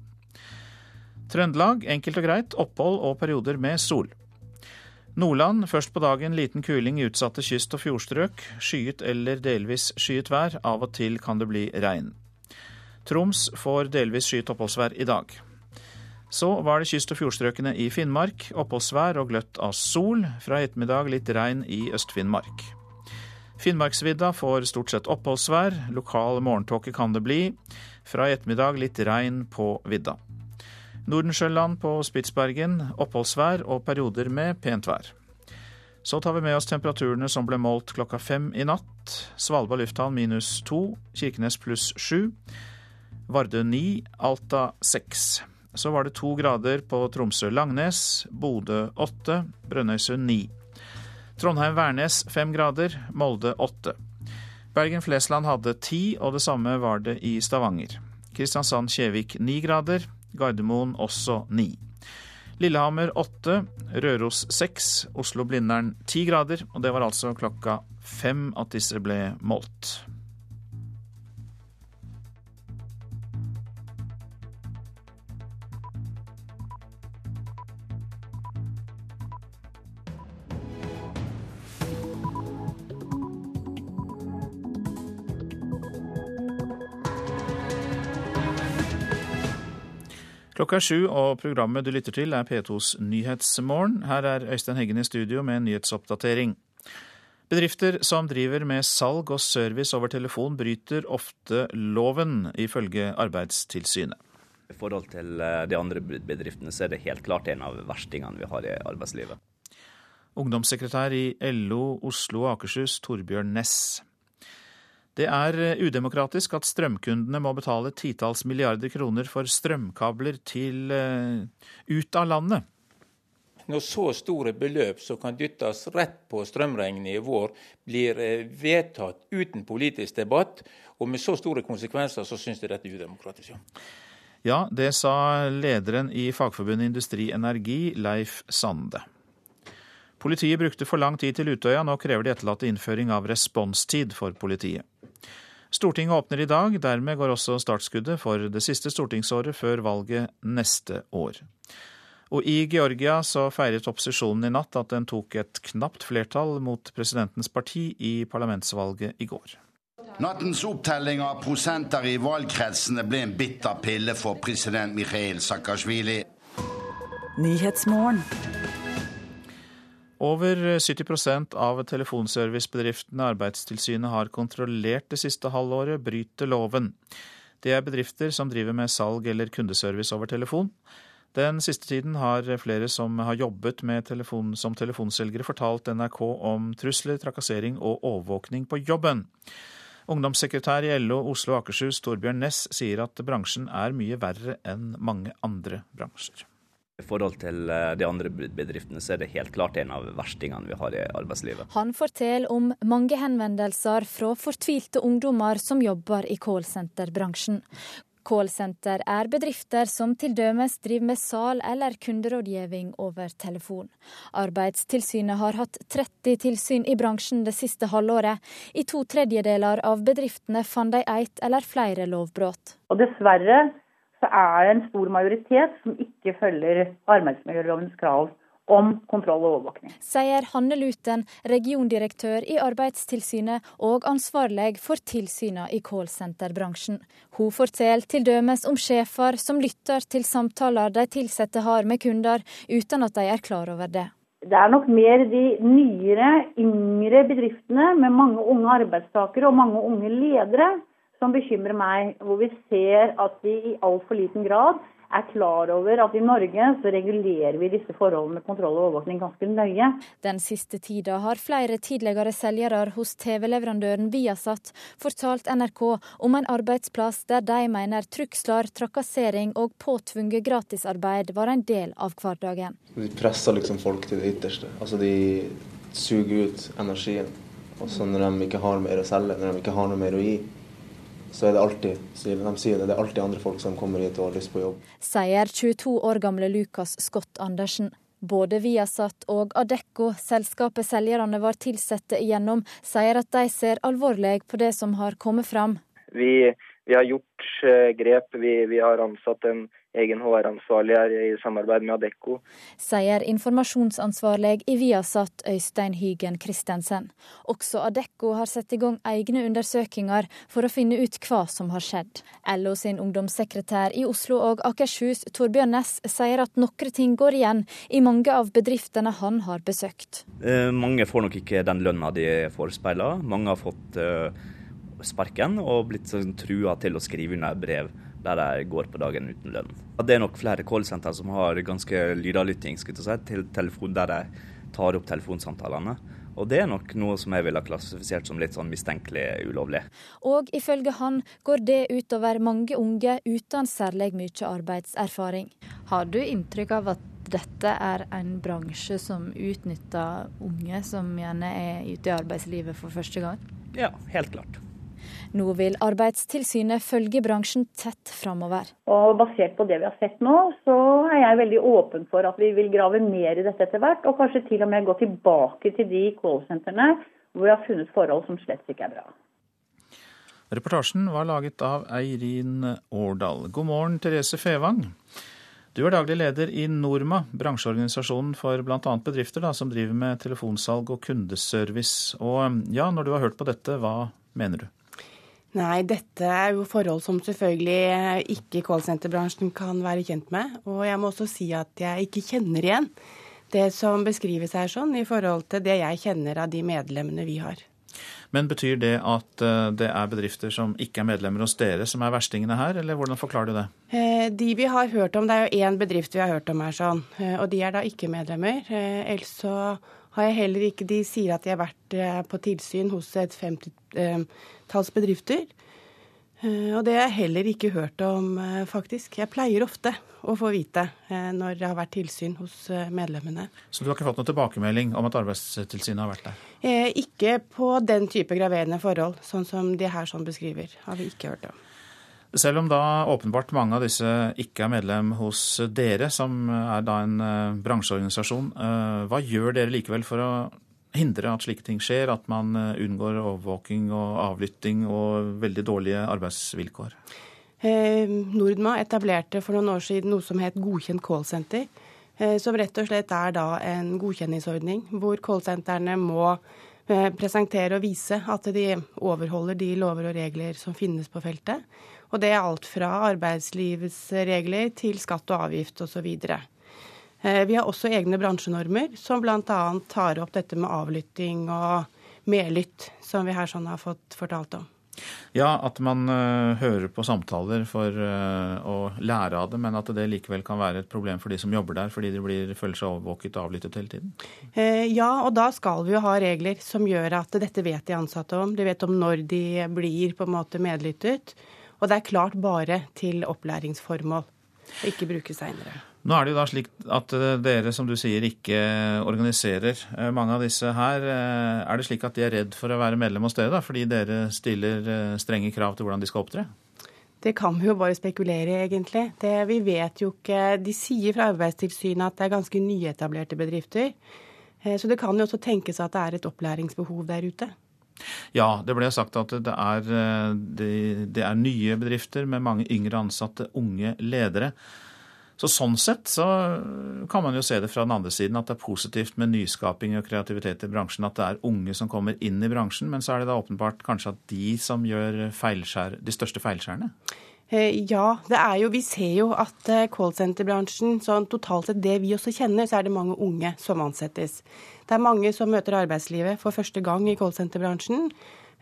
Trøndelag enkelt og greit, opphold og perioder med sol. Nordland først på dagen liten kuling i utsatte kyst- og fjordstrøk. Skyet eller delvis skyet vær, av og til kan det bli regn. Troms får delvis skyet oppholdsvær i dag. Så var det kyst- og fjordstrøkene i Finnmark. Oppholdsvær og gløtt av sol. Fra ettermiddag litt regn i Øst-Finnmark. Finnmarksvidda får stort sett oppholdsvær. Lokal morgentåke kan det bli. Fra i ettermiddag litt regn på vidda. Nordensjøland på Spitsbergen oppholdsvær og perioder med pent vær. Så tar vi med oss temperaturene som ble målt klokka fem i natt. Svalbard lufthavn minus to, Kirkenes pluss sju. Vardø ni, Alta seks. Så var det to grader på Tromsø-Langnes, Bodø åtte, Brønnøysund ni. Trondheim-Værnes fem grader, Molde åtte. Bergen-Flesland hadde ti, og det samme var det i Stavanger. Kristiansand-Kjevik ni grader, Gardermoen også ni. Lillehammer åtte, Røros seks, Oslo-Blindern ti grader, og det var altså klokka fem at disse ble målt. Klokka er sju, og programmet du lytter til er P2s Nyhetsmorgen. Her er Øystein Heggen i studio med en nyhetsoppdatering. Bedrifter som driver med salg og service over telefon, bryter ofte loven, ifølge Arbeidstilsynet. I forhold til eh, de andre bedriftene så er det helt klart en av verstingene vi har i arbeidslivet. Ungdomssekretær i LO Oslo og Akershus, Torbjørn Næss. Det er eh, udemokratisk at strømkundene må betale titalls milliarder kroner for strømkabler til uh, ut av landet. Når så store beløp som kan dyttes rett på strømregningen i vår, blir eh, vedtatt uten politisk debatt, og med så store konsekvenser, så syns jeg dette er udemokratisk. Ja. ja, det sa lederen i Fagforbundet Industri Energi, Leif Sande. Politiet brukte for lang tid til Utøya, nå krever de etterlatte innføring av responstid for politiet. Stortinget åpner i dag, dermed går også startskuddet for det siste stortingsåret før valget neste år. Og i Georgia så feiret opposisjonen i natt at den tok et knapt flertall mot presidentens parti i parlamentsvalget i går. Nattens opptelling av prosenter i valgkretsene ble en bitter pille for president Mikhail Saakashvili. Over 70% av telefonservicebedriftene Arbeidstilsynet har kontrollert det siste halvåret, bryter loven. Det er bedrifter som driver med salg eller kundeservice over telefon. Den siste tiden har flere som har jobbet telefon, som telefonselgere, fortalt NRK om trusler, trakassering og overvåkning på jobben. Ungdomssekretær i LO Oslo Akershus, Torbjørn Næss, sier at bransjen er mye verre enn mange andre bransjer. I forhold til eh, de andre bedriftene så er det helt klart en av verstingene vi har i arbeidslivet. Han forteller om mange henvendelser fra fortvilte ungdommer som jobber i callsenterbransjen. Callsenter er bedrifter som til dømes driver med sal eller kunderådgivning over telefon. Arbeidstilsynet har hatt 30 tilsyn i bransjen det siste halvåret. I to tredjedeler av bedriftene fant de ett eller flere lovbrudd. Dessverre så er det en stor majoritet som ikke følger arbeidsmiljølovens krav om kontroll og overvåkning. Sier Hanne Luten, regiondirektør i Arbeidstilsynet og ansvarlig for tilsynene i callsenterbransjen. Hun forteller til dømes om sjefer som lytter til samtaler de ansatte har med kunder, uten at de er klar over det. Det er nok mer de nyere, yngre bedriftene med mange unge arbeidstakere og mange unge ledere som bekymrer meg, hvor vi ser at vi i altfor liten grad er klar over at i Norge så regulerer vi disse forholdene med kontroll og overvåkning ganske nøye. Den siste tida har flere tidligere selgere hos TV-leverandøren Viasat fortalt NRK om en arbeidsplass der de mener trusler, trakassering og påtvunget gratisarbeid var en del av hverdagen. De presser liksom folk til det ytterste. Altså de suger ut energien. Og så når de ikke har mer å selge, når de ikke har noe mer å gi, så er det alltid de sier det, det er alltid andre folk som kommer hit og har lyst på jobb. Sier 22 år gamle Lukas Scott Andersen. Både Viasat og Adecco, selskapet selgerne var tilsatte igjennom, sier at de ser alvorlig på det som har kommet fram. Vi, vi har gjort eh, grep. Vi, vi har ansatt en egen HR-ansvarlig her i samarbeid med Adecco. Sier informasjonsansvarlig i Viasat Øystein Hygen Christensen. Også Adecco har satt i gang egne undersøkelser for å finne ut hva som har skjedd. LO sin ungdomssekretær i Oslo og Akershus, Torbjørn Næss, sier at noen ting går igjen i mange av bedriftene han har besøkt. Eh, mange får nok ikke den lønna de forespeiler. Mange har fått eh, sparken og blitt sånn trua til å skrive under brev der de går på dagen uten lønn. Det er nok flere callsenter som har ganske lydavlytting si, til telefon, der de tar opp telefonsamtalene. Og det er nok noe som jeg ville ha klassifisert som litt sånn mistenkelig ulovlig. Og ifølge han går det utover mange unge uten særlig mye arbeidserfaring. Har du inntrykk av at dette er en bransje som utnytter unge som gjerne er ute i arbeidslivet for første gang? Ja, helt klart. Nå vil Arbeidstilsynet følge bransjen tett framover. Og Basert på det vi har sett nå, så er jeg veldig åpen for at vi vil grave mer i dette etter hvert. Og kanskje til og med gå tilbake til de callsentrene hvor vi har funnet forhold som slett ikke er bra. Reportasjen var laget av Eirin Årdal. God morgen, Therese Fevang. Du er daglig leder i Norma, bransjeorganisasjonen for bl.a. bedrifter da, som driver med telefonsalg og kundeservice. Og ja, når du har hørt på dette, hva mener du? Nei, dette er jo forhold som selvfølgelig ikke callsenterbransjen kan være kjent med. Og jeg må også si at jeg ikke kjenner igjen det som beskrives her sånn, i forhold til det jeg kjenner av de medlemmene vi har. Men betyr det at eh, det er bedrifter som ikke er medlemmer hos dere som er verstingene her, eller hvordan forklarer du det? Eh, de vi har hørt om, det er jo én bedrift vi har hørt om her sånn, eh, og de er da ikke medlemmer. Ellers så har jeg heller ikke De sier at de har vært på tilsyn hos et femtitalls bedrifter. Og det har jeg heller ikke hørt om, faktisk. Jeg pleier ofte å få vite når det har vært tilsyn hos medlemmene. Så du har ikke fått noen tilbakemelding om at Arbeidstilsynet har vært der? Eh, ikke på den type graverende forhold, sånn som de her sånn beskriver. Har vi ikke hørt om. Selv om da åpenbart mange av disse ikke er medlem hos dere, som er da en bransjeorganisasjon, hva gjør dere likevel for å hindre at slike ting skjer, at man uh, unngår overvåking og avlytting og veldig dårlige arbeidsvilkår? Nordma etablerte for noen år siden noe som het Godkjent callsenter. Eh, som rett og slett er da en godkjenningsordning hvor callsentrene må eh, presentere og vise at de overholder de lover og regler som finnes på feltet. Og det er alt fra arbeidslivets regler til skatt og avgift osv. Eh, vi har også egne bransjenormer som bl.a. tar opp dette med avlytting og medlytt, som vi her sånn har fått fortalt om. Ja, at man uh, hører på samtaler for uh, å lære av det, men at det likevel kan være et problem for de som jobber der, fordi de blir, føler seg overvåket og avlyttet hele tiden? Ja, og da skal vi jo ha regler som gjør at dette vet de ansatte om. De vet om når de blir på en måte medlyttet. Og det er klart bare til opplæringsformål, og ikke brukes seinere. Nå er det jo da slik at eh, dere, som du sier, ikke organiserer eh, mange av disse her. Eh, er det slik at de er redd for å være medlem hos dere, da, fordi dere stiller strenge krav til hvordan de skal opptre? Det kan vi jo bare spekulere egentlig. Det, vi vet jo ikke De sier fra Arbeidstilsynet at det er ganske nyetablerte bedrifter. Så det kan jo også tenkes at det er et opplæringsbehov der ute. Ja, det ble sagt at det er, det, det er nye bedrifter med mange yngre ansatte, unge ledere. Så Sånn sett så kan man jo se det fra den andre siden, at det er positivt med nyskaping og kreativitet i bransjen. At det er unge som kommer inn i bransjen. Men så er det da åpenbart kanskje at de som gjør feilskjær, de største feilskjærene? Eh, ja, det er jo, vi ser jo at eh, callsenterbransjen, sånn totalt sett det vi også kjenner, så er det mange unge som ansettes. Det er mange som møter arbeidslivet for første gang i callsenterbransjen.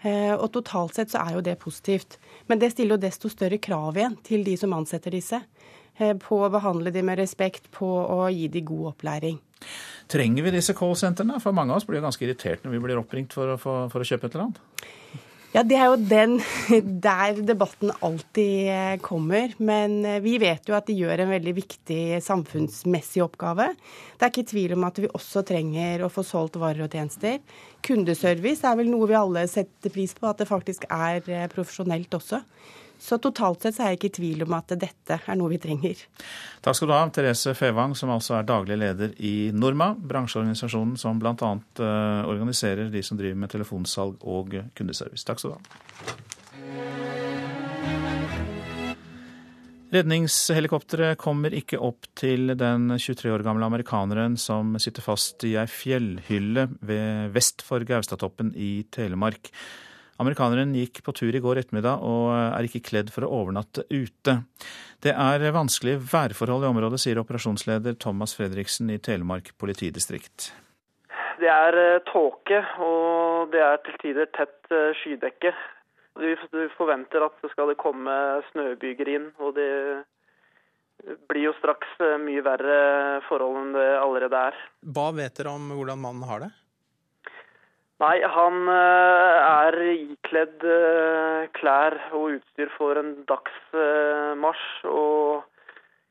Eh, og totalt sett så er jo det positivt. Men det stiller jo desto større krav igjen til de som ansetter disse. Eh, på å behandle dem med respekt, på å gi dem god opplæring. Trenger vi disse callsentrene? For mange av oss blir ganske irritert når vi blir oppringt for å, for, for å kjøpe et eller annet. Ja, det er jo den <laughs> der debatten alltid eh, kommer. Men eh, vi vet jo at de gjør en veldig viktig samfunnsmessig oppgave. Det er ikke tvil om at vi også trenger å få solgt varer og tjenester. Kundeservice er vel noe vi alle setter pris på, at det faktisk er profesjonelt også. Så totalt sett så er jeg ikke i tvil om at dette er noe vi trenger. Takk skal du ha, Therese Fevang, som altså er daglig leder i Norma, bransjeorganisasjonen som bl.a. Eh, organiserer de som driver med telefonsalg og kundeservice. Takk skal du ha. Redningshelikopteret kommer ikke opp til den 23 år gamle amerikaneren som sitter fast i ei fjellhylle ved vest for Gaustatoppen i Telemark. Amerikaneren gikk på tur i går ettermiddag og er ikke kledd for å overnatte ute. Det er vanskelige værforhold i området, sier operasjonsleder Thomas Fredriksen i Telemark politidistrikt. Det er eh, tåke, og det er til tider tett eh, skydekke. Vi forventer at det skal komme snøbyger inn, og det blir jo straks eh, mye verre forhold enn det allerede er. Hva vet dere om hvordan mannen har det? Nei, han eh, er ikledd eh, klær og utstyr for en dagsmarsj. Og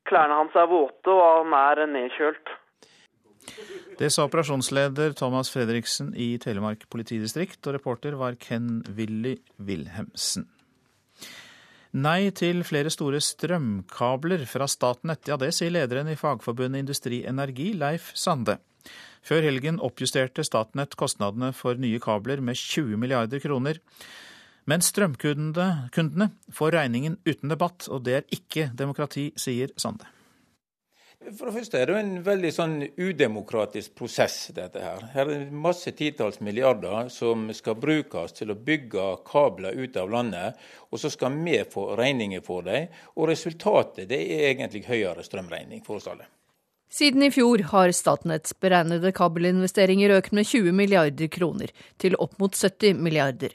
klærne hans er våte, og han er nedkjølt. Det sa operasjonsleder Thomas Fredriksen i Telemark politidistrikt, og reporter var Ken Willy Wilhelmsen. Nei til flere store strømkabler fra Statnett, ja det sier lederen i Fagforbundet Industri Energi, Leif Sande. Før helgen oppjusterte Statnett kostnadene for nye kabler med 20 milliarder kroner. Men strømkundene får regningen uten debatt, og det er ikke demokrati, sier Sande. For det første er det en veldig sånn udemokratisk prosess, dette her. Her er det masse titalls milliarder som skal brukes til å bygge kabler ut av landet, og så skal vi få regninger for dem. Og resultatet det er egentlig høyere strømregning for oss alle. Siden i fjor har Statnetts beregnede kabelinvesteringer økt med 20 milliarder kroner, til opp mot 70 milliarder.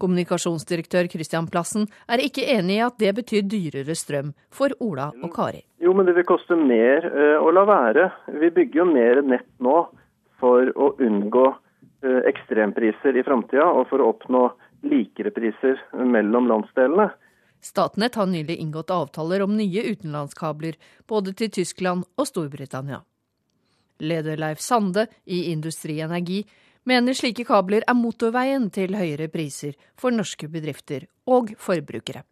Kommunikasjonsdirektør Christian Plassen er ikke enig i at det betyr dyrere strøm for Ola og Kari. Jo, men det vil koste mer uh, å la være. Vi bygger jo mer nett nå for å unngå uh, ekstrempriser i framtida, og for å oppnå likere priser mellom landsdelene. Statnett har nylig inngått avtaler om nye utenlandskabler, både til Tyskland og Storbritannia. Leder Leif Sande i Industri Energi mener slike kabler er motorveien til høyere priser for norske bedrifter og forbrukere.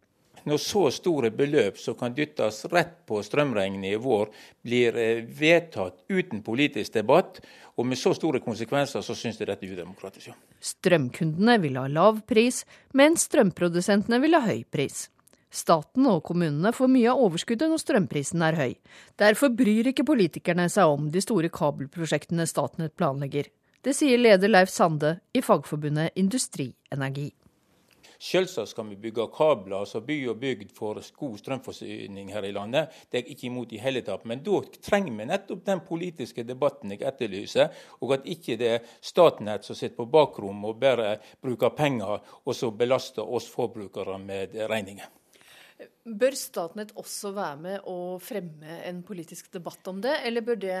Når så store beløp som kan dyttes rett på strømregningen i vår, blir eh, vedtatt uten politisk debatt, og med så store konsekvenser, så syns jeg dette er udemokratisk. Strømkundene vil ha lav pris, mens strømprodusentene vil ha høy pris. Staten og kommunene får mye av overskuddet når strømprisen er høy. Derfor bryr ikke politikerne seg om de store kabelprosjektene Statnett planlegger. Det sier leder Leif Sande i Fagforbundet Industrienergi. Selvsagt skal vi bygge kabler, altså by og bygd får god strømforsyning her i landet. Det er jeg ikke imot i hele tatt. Men da trenger vi nettopp den politiske debatten jeg etterlyser, og at ikke det er Statnett som sitter på bakrommet og bare bruker penger, og så belaster oss forbrukere med regninger. Bør Statnett også være med å fremme en politisk debatt om det, eller bør det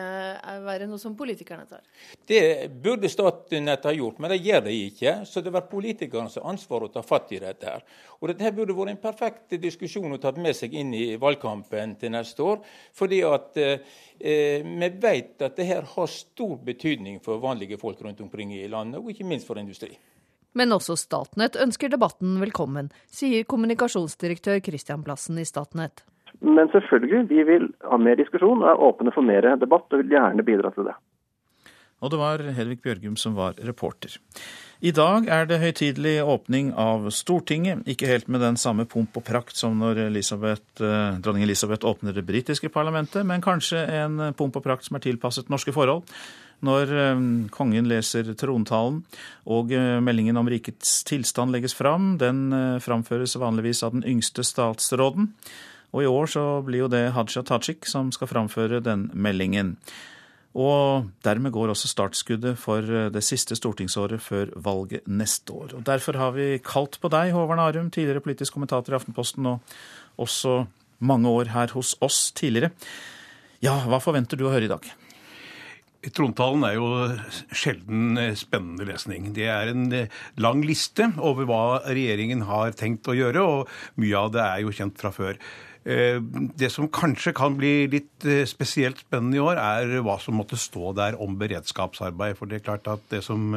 være noe som politikerne tar? Det burde Statnett ha gjort, men det gjør de ikke. Så det var politikernes ansvar å ta fatt i dette. her. Og Dette burde vært en perfekt diskusjon å ta med seg inn i valgkampen til neste år. fordi at eh, vi vet at det her har stor betydning for vanlige folk rundt omkring i landet, og ikke minst for industri. Men også Statnett ønsker debatten velkommen, sier kommunikasjonsdirektør Christian Plassen i Statnett. Men selvfølgelig, vi vil ha mer diskusjon og er åpne for mer debatt, og vil gjerne bidra til det. Og det var Hedvig Bjørgum som var reporter. I dag er det høytidelig åpning av Stortinget, ikke helt med den samme pomp og prakt som når Elisabeth, eh, dronning Elisabeth åpner det britiske parlamentet, men kanskje en pomp og prakt som er tilpasset norske forhold når eh, kongen leser trontalen og eh, meldingen om rikets tilstand legges fram. Den eh, framføres vanligvis av den yngste statsråden. Og i år så blir jo det Haja Tajik som skal framføre den meldingen. Og dermed går også startskuddet for det siste stortingsåret før valget neste år. Og Derfor har vi kalt på deg, Håvard Arum, tidligere politisk kommentator i Aftenposten, og også mange år her hos oss tidligere. Ja, hva forventer du å høre i dag? Trontalen er jo sjelden eh, spennende lesning. Det er en eh, lang liste over hva regjeringen har tenkt å gjøre, og mye av det er jo kjent fra før. Eh, det som kanskje kan bli litt spesielt spennende i år, er hva som måtte stå der om beredskapsarbeid. For det er klart at det som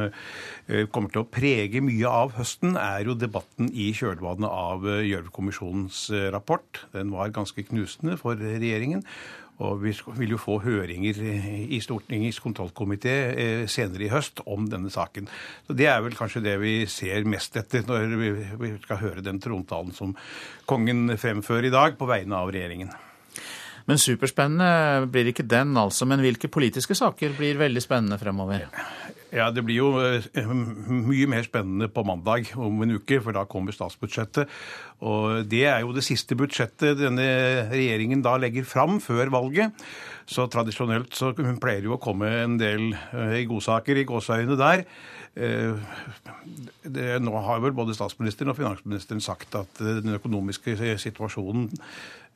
kommer til å prege mye av høsten, er jo debatten i kjølvannet av Gjørv-kommisjonens rapport. Den var ganske knusende for regjeringen. Og vi vil jo få høringer i Stortingets kontrollkomité eh, senere i høst om denne saken. Så Det er vel kanskje det vi ser mest etter når vi skal høre den trontalen som kongen fremfører i dag på vegne av regjeringen. Men superspennende blir ikke den, altså. Men hvilke politiske saker blir veldig spennende fremover? Ja, Det blir jo eh, mye mer spennende på mandag om en uke, for da kommer statsbudsjettet. Og Det er jo det siste budsjettet denne regjeringen da legger fram før valget. Så tradisjonelt så pleier det jo å komme en del eh, godsaker i gåseøynene der. Eh, det, nå har vel både statsministeren og finansministeren sagt at eh, den økonomiske situasjonen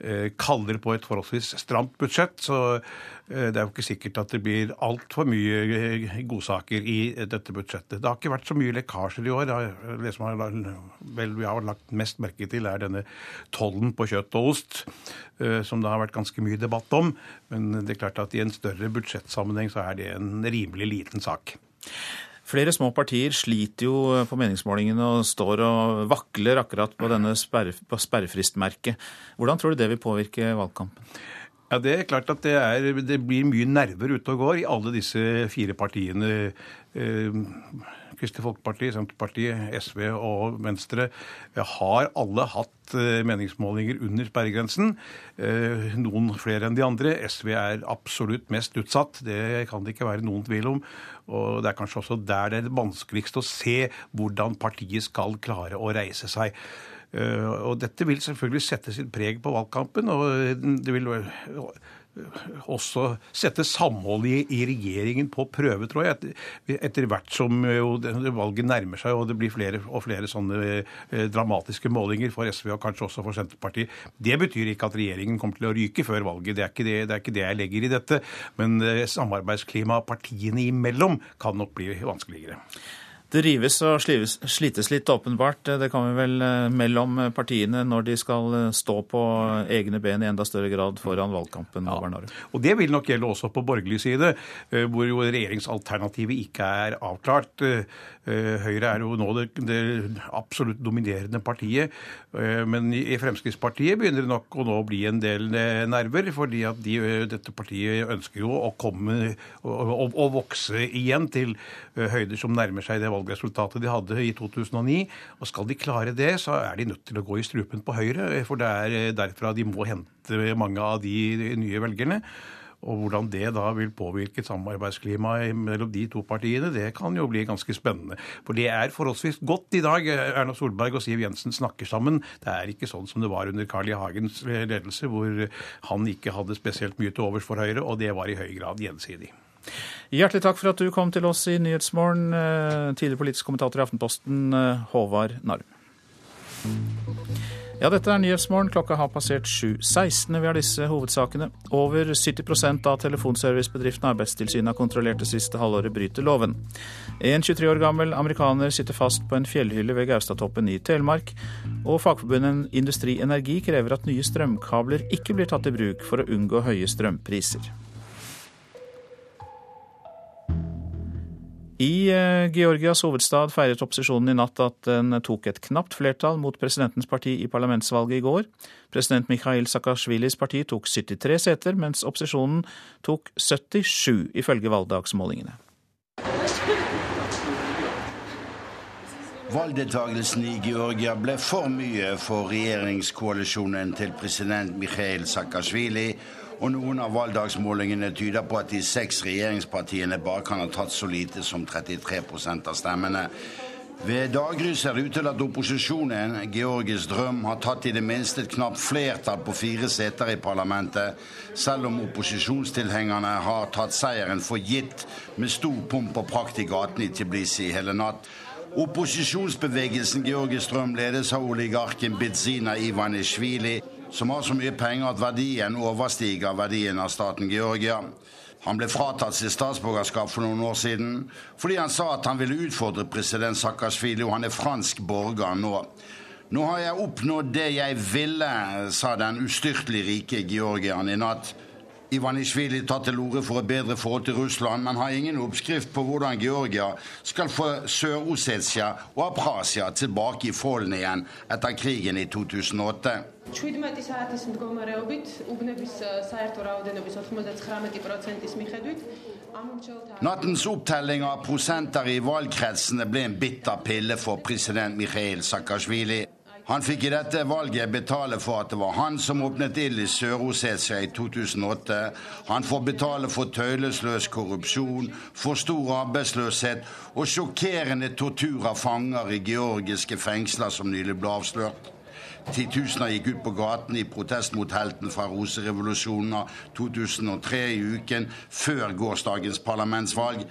eh, kaller på et forholdsvis stramt budsjett. Så det er jo ikke sikkert at det blir altfor mye godsaker i dette budsjettet. Det har ikke vært så mye lekkasjer i år. Det som har, vel, vi har lagt mest merke til, er denne tollen på kjøtt og ost, som det har vært ganske mye debatt om. Men det er klart at i en større budsjettsammenheng så er det en rimelig liten sak. Flere små partier sliter jo på meningsmålingene og står og vakler akkurat på denne sperrefristmerket. Hvordan tror du det vil påvirke valgkampen? Ja, Det er klart at det, er, det blir mye nerver ute og går i alle disse fire partiene. Eh, Kristelig Folkeparti, Senterpartiet, SV og Venstre har alle hatt eh, meningsmålinger under sperregrensen. Eh, noen flere enn de andre. SV er absolutt mest utsatt, det kan det ikke være noen tvil om. Og det er kanskje også der det er vanskeligst å se hvordan partiet skal klare å reise seg. Og dette vil selvfølgelig sette sitt preg på valgkampen. og det vil også sette samholdet i, regjeringen på prøve, tror jeg. Etter, hvert som valget nærmer seg og det blir flere og flere sånne eh, dramatiske målinger for SV og kanskje også for Senterpartiet. Det betyr ikke at regjeringen kommer til å ryke før valget. Det er ikke det, det, er ikke det jeg legger i dette. Men eh, samarbeidsklimaet partiene imellom kan nok bli vanskeligere. Det rives og slites litt, åpenbart. Det kan vi vel eh, mellom partiene når de skal eh, stå på egne ben i enda større grad foran valgkampen. Ja. Og Det vil nok gjelde også på borgerlig side, eh, hvor jo regjeringsalternativet ikke er avklart. Høyre er jo nå det, det absolutt dominerende partiet. Men i Fremskrittspartiet begynner det nok å nå bli en del nerver, fordi at de, dette partiet ønsker jo å komme og, vokse igjen til høyder som nærmer seg det valgresultatet de hadde i 2009. Og skal de klare det, så er de nødt til å gå i strupen på Høyre. For det er eh, derfra de må hente mange av de nye velgerne. Og hvordan det da vil påvirke samarbeidsklimaet mellom de to partiene, det kan jo bli ganske spennende. For det er forholdsvis godt i dag. Erna Solberg og Siv Jensen snakker sammen. Det er ikke sånn som det var under Carl I. Hagens ledelse, hvor han ikke hadde spesielt mye til overs for Høyre, og det var i høy grad gjensidig. Hjertelig takk for at du kom til oss i Nyhetsmorgen, eh, tidligere politisk kommentator i Aftenposten, eh, Håvard Narm. Ja, dette er Nyhetsmorgen. Klokka har passert 7.16. Vi har disse hovedsakene. Over 70% av telefonservicebedriftene Arbeidstilsynet har kontrollert det siste halvåret, bryter loven. En 23 år gammel amerikaner sitter fast på en fjellhylle ved Gaustatoppen i Telemark. Og fagforbundet Industri Energi krever at nye strømkabler ikke blir tatt i bruk for å unngå høye strømpriser. I eh, Georgias hovedstad feiret opposisjonen i natt at den tok et knapt flertall mot presidentens parti i parlamentsvalget i går. President Mikhail Saakashvilis parti tok 73 seter, mens opposisjonen tok 77, ifølge valgdagsmålingene. Valgdeltakelsen i Georgia ble for mye for regjeringskoalisjonen til president Mikhail Saakashvili og noen av valgdagsmålingene tyder på at de seks regjeringspartiene bare kan ha tatt så lite som 33% av stemmene. Ved daggry ser det ut til at opposisjonen, Georgis drøm, har tatt i det minste et knapt flertall på fire seter i parlamentet, selv om opposisjonstilhengerne har tatt seieren for gitt med stor pomp og prakt i gatene i Tiblisi hele natt. Opposisjonsbevegelsen Georgis drøm ledes av oligarken Bidzina Ivanishvili som har så mye penger at verdien overstiger verdien av staten Georgia. Han ble fratatt sitt statsborgerskap for noen år siden fordi han sa at han ville utfordre president Saakashvili, og han er fransk borger nå. Nå har jeg oppnådd det jeg ville, sa den ustyrtelig rike georgieren i natt. Ivanishvili tar til orde for et bedre forhold til Russland, men har ingen oppskrift på hvordan Georgia skal få Sør-Ossetia og Aprasia tilbake i folden igjen etter krigen i 2008. Nattens opptelling av prosenter i valgkretsene ble en bitter pille for president Mikhail Saakashvili. Han fikk i dette valget betale for at det var han som åpnet ild i Sør-Osetia i 2008. Han får betale for tøylesløs korrupsjon, for stor arbeidsløshet og sjokkerende tortur av fanger i georgiske fengsler som nylig ble avslørt. Titusener gikk ut på gaten i protest mot helten fra roserevolusjonen av 2003 i uken før gårsdagens parlamentsvalg.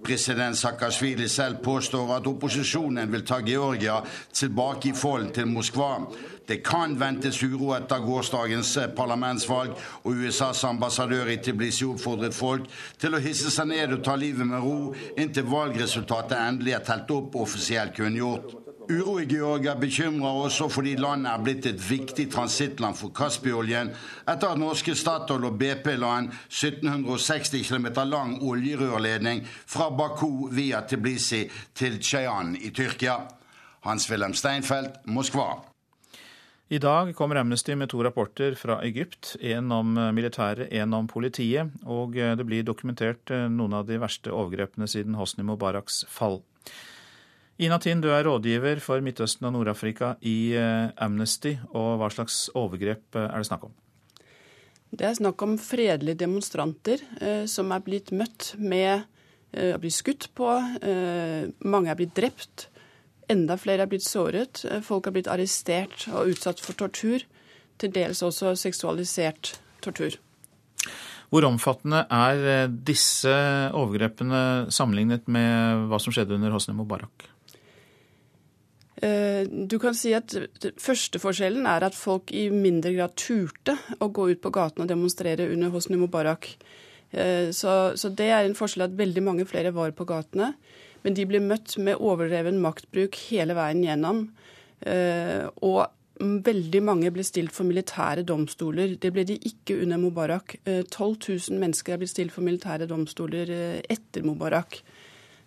President Saakashvili selv påstår at opposisjonen vil ta Georgia tilbake i folden til Moskva. Det kan ventes uro etter gårsdagens parlamentsvalg, og USAs ambassadør i Tiblisi oppfordret folk til å hisse seg ned og ta livet med ro inntil valgresultatet endelig er telt opp og offisielt kunngjort. Uro i Georgia bekymrer også fordi landet er blitt et viktig transittland for Kaspi-oljen etter at norske Statoil og BP la en 1760 km lang oljerørledning fra Baku via Tbilisi til Cheyenne i Tyrkia. Hans-Wilhelm Steinfeld, Moskva. I dag kommer Amnesty med to rapporter fra Egypt. En om militæret, en om politiet. Og det blir dokumentert noen av de verste overgrepene siden Hosni Mubaraks fall. Ina Tind, du er rådgiver for Midtøsten og Nord-Afrika i Amnesty. Og hva slags overgrep er det snakk om? Det er snakk om fredelige demonstranter eh, som er blitt møtt med eh, å bli skutt på. Eh, mange er blitt drept. Enda flere er blitt såret. Folk er blitt arrestert og utsatt for tortur. Til dels også seksualisert tortur. Hvor omfattende er eh, disse overgrepene sammenlignet med hva som skjedde under Hosni Mubarak? Eh, du kan si at Første forskjellen er at folk i mindre grad turte å gå ut på gaten og demonstrere under Hosni Mubarak. Eh, så, så det er en forskjell at veldig mange flere var på gatene. Men de ble møtt med overdreven maktbruk hele veien gjennom. Eh, og veldig mange ble stilt for militære domstoler. Det ble de ikke under Mubarak. 12 eh, 000 mennesker er blitt stilt for militære domstoler etter Mubarak.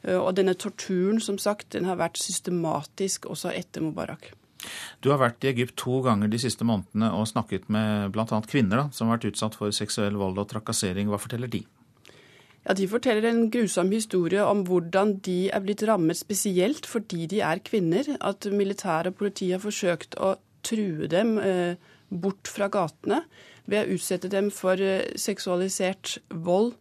Og denne torturen, som sagt, den har vært systematisk også etter Mubarak. Du har vært i Egypt to ganger de siste månedene og snakket med bl.a. kvinner da, som har vært utsatt for seksuell vold og trakassering. Hva forteller de? Ja, De forteller en grusom historie om hvordan de er blitt rammet spesielt fordi de er kvinner. At militæret og politiet har forsøkt å true dem eh, bort fra gatene ved å utsette dem for eh, seksualisert vold.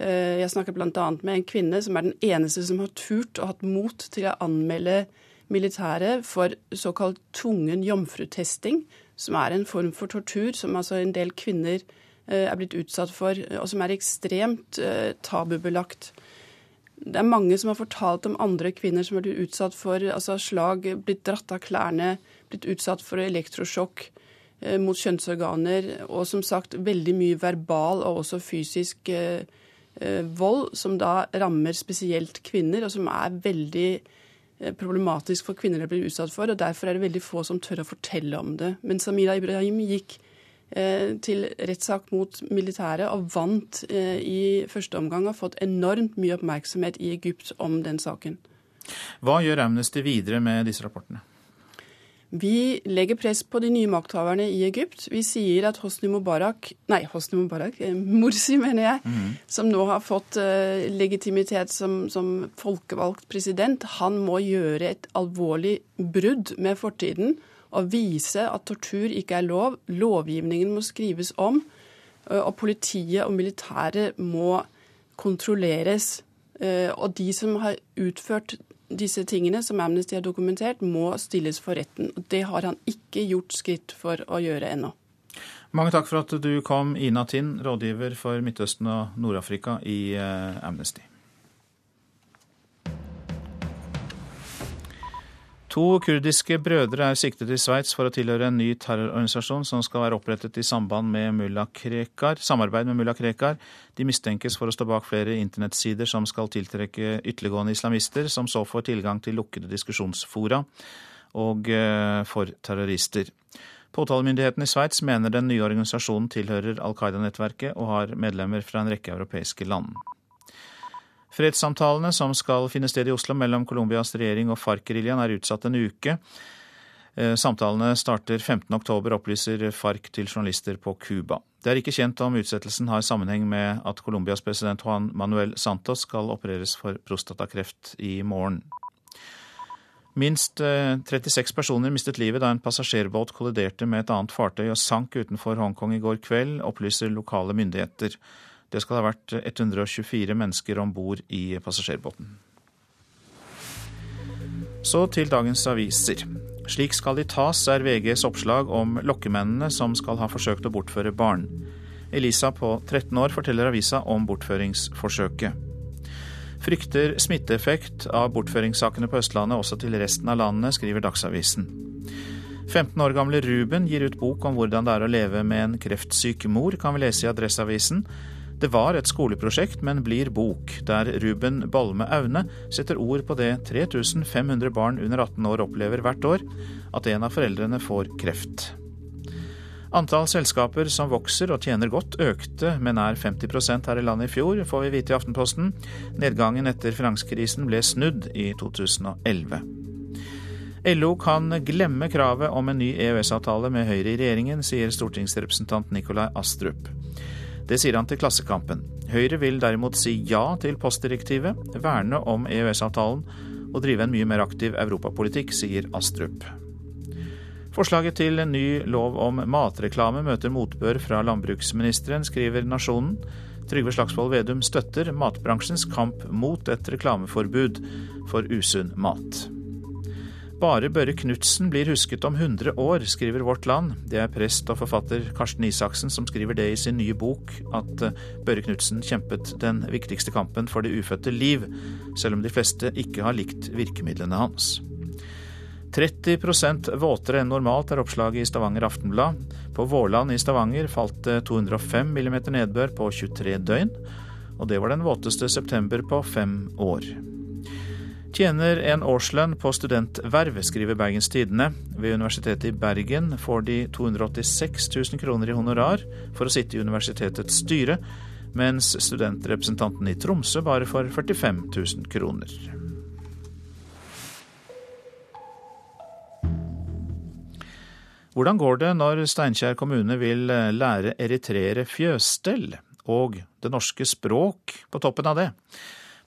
Eh, jeg snakker bl.a. med en kvinne som er den eneste som har turt og hatt mot til å anmelde militæret for såkalt tvungen jomfrutesting, som er en form for tortur som altså en del kvinner Eh, er blitt utsatt for, og som er ekstremt eh, tabubelagt. Det er mange som har fortalt om andre kvinner som har blitt utsatt for altså slag, blitt dratt av klærne, blitt utsatt for elektrosjokk mot kjønnsorganer, og som sagt veldig mye verbal og også fysisk eh vold, som da rammer spesielt kvinner, og som er veldig problematisk for kvinner å bli utsatt for. og Derfor er det veldig få som tør å fortelle om det. Men Samira Ibrahim gikk Eh, til rettssak mot militæret og vant eh, i første omgang og fått enormt mye oppmerksomhet i Egypt om den saken. Hva gjør Amnesty videre med disse rapportene? Vi legger press på de nye makthaverne i Egypt. Vi sier at Hosni Mubarak Nei, Hosni Mubarak, eh, Morsi, mener jeg, mm. som nå har fått uh, legitimitet som, som, folkevalgt president, han må gjøre et alvorlig brudd med fortiden og vise at tortur ikke er lov. Lovgivningen må skrives om. Og politiet og militæret må kontrolleres. Og de som har utført disse tingene, som Amnesty har dokumentert, må stilles for retten. Det har han ikke gjort skritt for å gjøre ennå. Mange takk for at du kom, Ina Tind, rådgiver for Midtøsten og Nord-Afrika i Amnesty. To kurdiske brødre er siktet i Sveits for å tilhøre en ny terrororganisasjon som skal være opprettet i samband med mulla Krekar, samarbeid med mulla Krekar. De mistenkes for å stå bak flere internettsider som skal tiltrekke ytterliggående islamister, som så får tilgang til lukkede diskusjonsfora og eh, for terrorister. Påtalemyndigheten i Sveits mener den nye organisasjonen tilhører Al Qaida-nettverket og har medlemmer fra en rekke europeiske land. Fredssamtalene som skal finne sted i Oslo mellom Colombias regjering og FARC-geriljaen er utsatt en uke. Eh, samtalene starter 15.10, opplyser FARC til journalister på Cuba. Det er ikke kjent om utsettelsen har sammenheng med at Colombias president Juan Manuel Santos skal opereres for prostatakreft i morgen. Minst 36 eh, personer mistet livet da en passasjerbåt kolliderte med et annet fartøy og sank utenfor Hongkong i går kveld, opplyser lokale myndigheter. Det skal ha vært 124 mennesker om bord i passasjerbåten. Så til dagens aviser. Slik skal de tas, er VGs oppslag om lokkemennene som skal ha forsøkt å bortføre barn. Elisa på 13 år forteller avisa om bortføringsforsøket. Frykter smitteeffekt av bortføringssakene på Østlandet også til resten av landet, skriver Dagsavisen. 15 år gamle Ruben gir ut bok om hvordan det er å leve med en kreftsyk mor, kan vi lese i Adresseavisen. Det var et skoleprosjekt, men blir bok, der Ruben Balme Aune setter ord på det 3500 barn under 18 år opplever hvert år, at en av foreldrene får kreft. Antall selskaper som vokser og tjener godt, økte med nær 50% her i landet i fjor, får vi vite i Aftenposten. Nedgangen etter finanskrisen ble snudd i 2011. LO kan glemme kravet om en ny EØS-avtale med Høyre i regjeringen, sier stortingsrepresentant Nikolai Astrup. Det sier han til Klassekampen. Høyre vil derimot si ja til postdirektivet, verne om EØS-avtalen og drive en mye mer aktiv europapolitikk, sier Astrup. Forslaget til en ny lov om matreklame møter motbør fra landbruksministeren, skriver Nasjonen. Trygve Slagsvold Vedum støtter matbransjens kamp mot et reklameforbud for usunn mat. Bare Børre Knutsen blir husket om 100 år, skriver Vårt Land. Det er prest og forfatter Karsten Isaksen som skriver det i sin nye bok, at eh, Børre Knutsen kjempet den viktigste kampen for det ufødte liv, selv om de fleste ikke har likt virkemidlene hans. 30 våtere enn normalt er oppslaget i Stavanger Aftenblad. På Vårland i Stavanger falt det 205 mm nedbør på 23 døgn, og det var den våteste september på fem år. Tjener en årslønn på studentverv, skriver Bergens Tidende. Ved Universitetet i Bergen får de 286 000 kroner i honorar for å sitte i universitetets styre, mens studentrepresentanten i Tromsø bare får 45 000 kroner. Hvordan går det når Steinkjer kommune vil lære eritreere fjøsstell og det norske språk på toppen av det?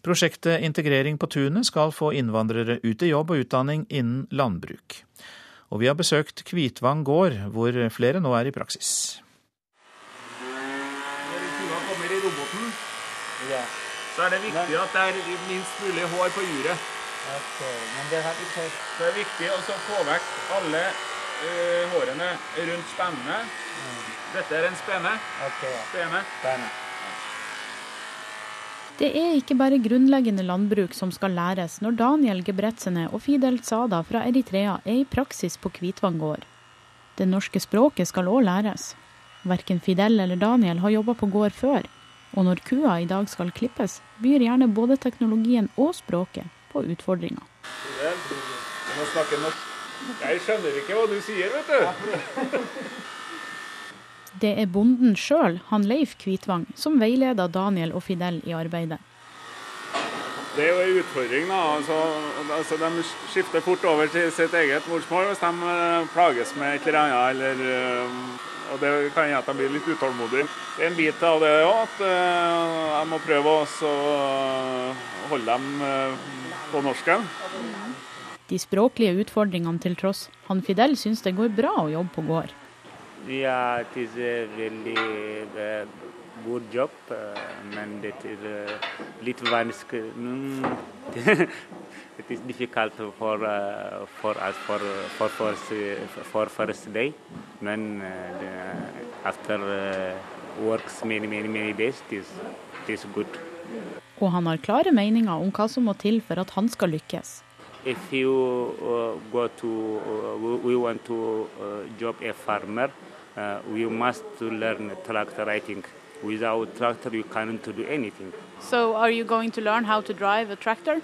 Prosjektet Integrering på tunet skal få innvandrere ut i jobb og utdanning innen landbruk. Og vi har besøkt Kvitvang gård, hvor flere nå er i praksis. Når kua kommer i roboten, så er det viktig at det er minst mulig hår på juret. Okay, men det, har ikke... det er viktig å få vekk alle uh, hårene rundt spennene. Mm. Dette er en spene. Okay, ja. spene. Det er ikke bare grunnleggende landbruk som skal læres når Daniel Gebretsene og Fidel Sada fra Eritrea er i praksis på Kvitvang gård. Det norske språket skal òg læres. Verken Fidel eller Daniel har jobba på gård før, og når kua i dag skal klippes, byr gjerne både teknologien og språket på utfordringer. Fidel, du må snakke norsk. Jeg skjønner ikke hva du sier, vet du. Det er bonden sjøl, han Leif Kvitvang, som veileder Daniel og Fidel i arbeidet. Det er jo en utfordring. da. Altså, altså, de skifter fort over til sitt eget morsmål hvis de uh, plages med et eller annet. Eller, uh, og Det kan gjøre at de blir litt utålmodige. Det er en bit av det òg, at uh, jeg må prøve å holde dem på norsken. De språklige utfordringene til tross, han Fidel syns det går bra å jobbe på gård. Ja, it is a really uh, good job, uh, men det er uh, litt vanskelig mm, <laughs> It is difficult for, uh, for us for, for, first, for first day, men uh, the, after uh, works many, many, many days, it is, it is good. Og han har klare meninger om hva som må til for at han skal lykkes. If you uh, go to, uh, we want to uh, job a farmer, uh, we must learn tractor riding. Without tractor, you can't do anything. So, are you going to learn how to drive a tractor?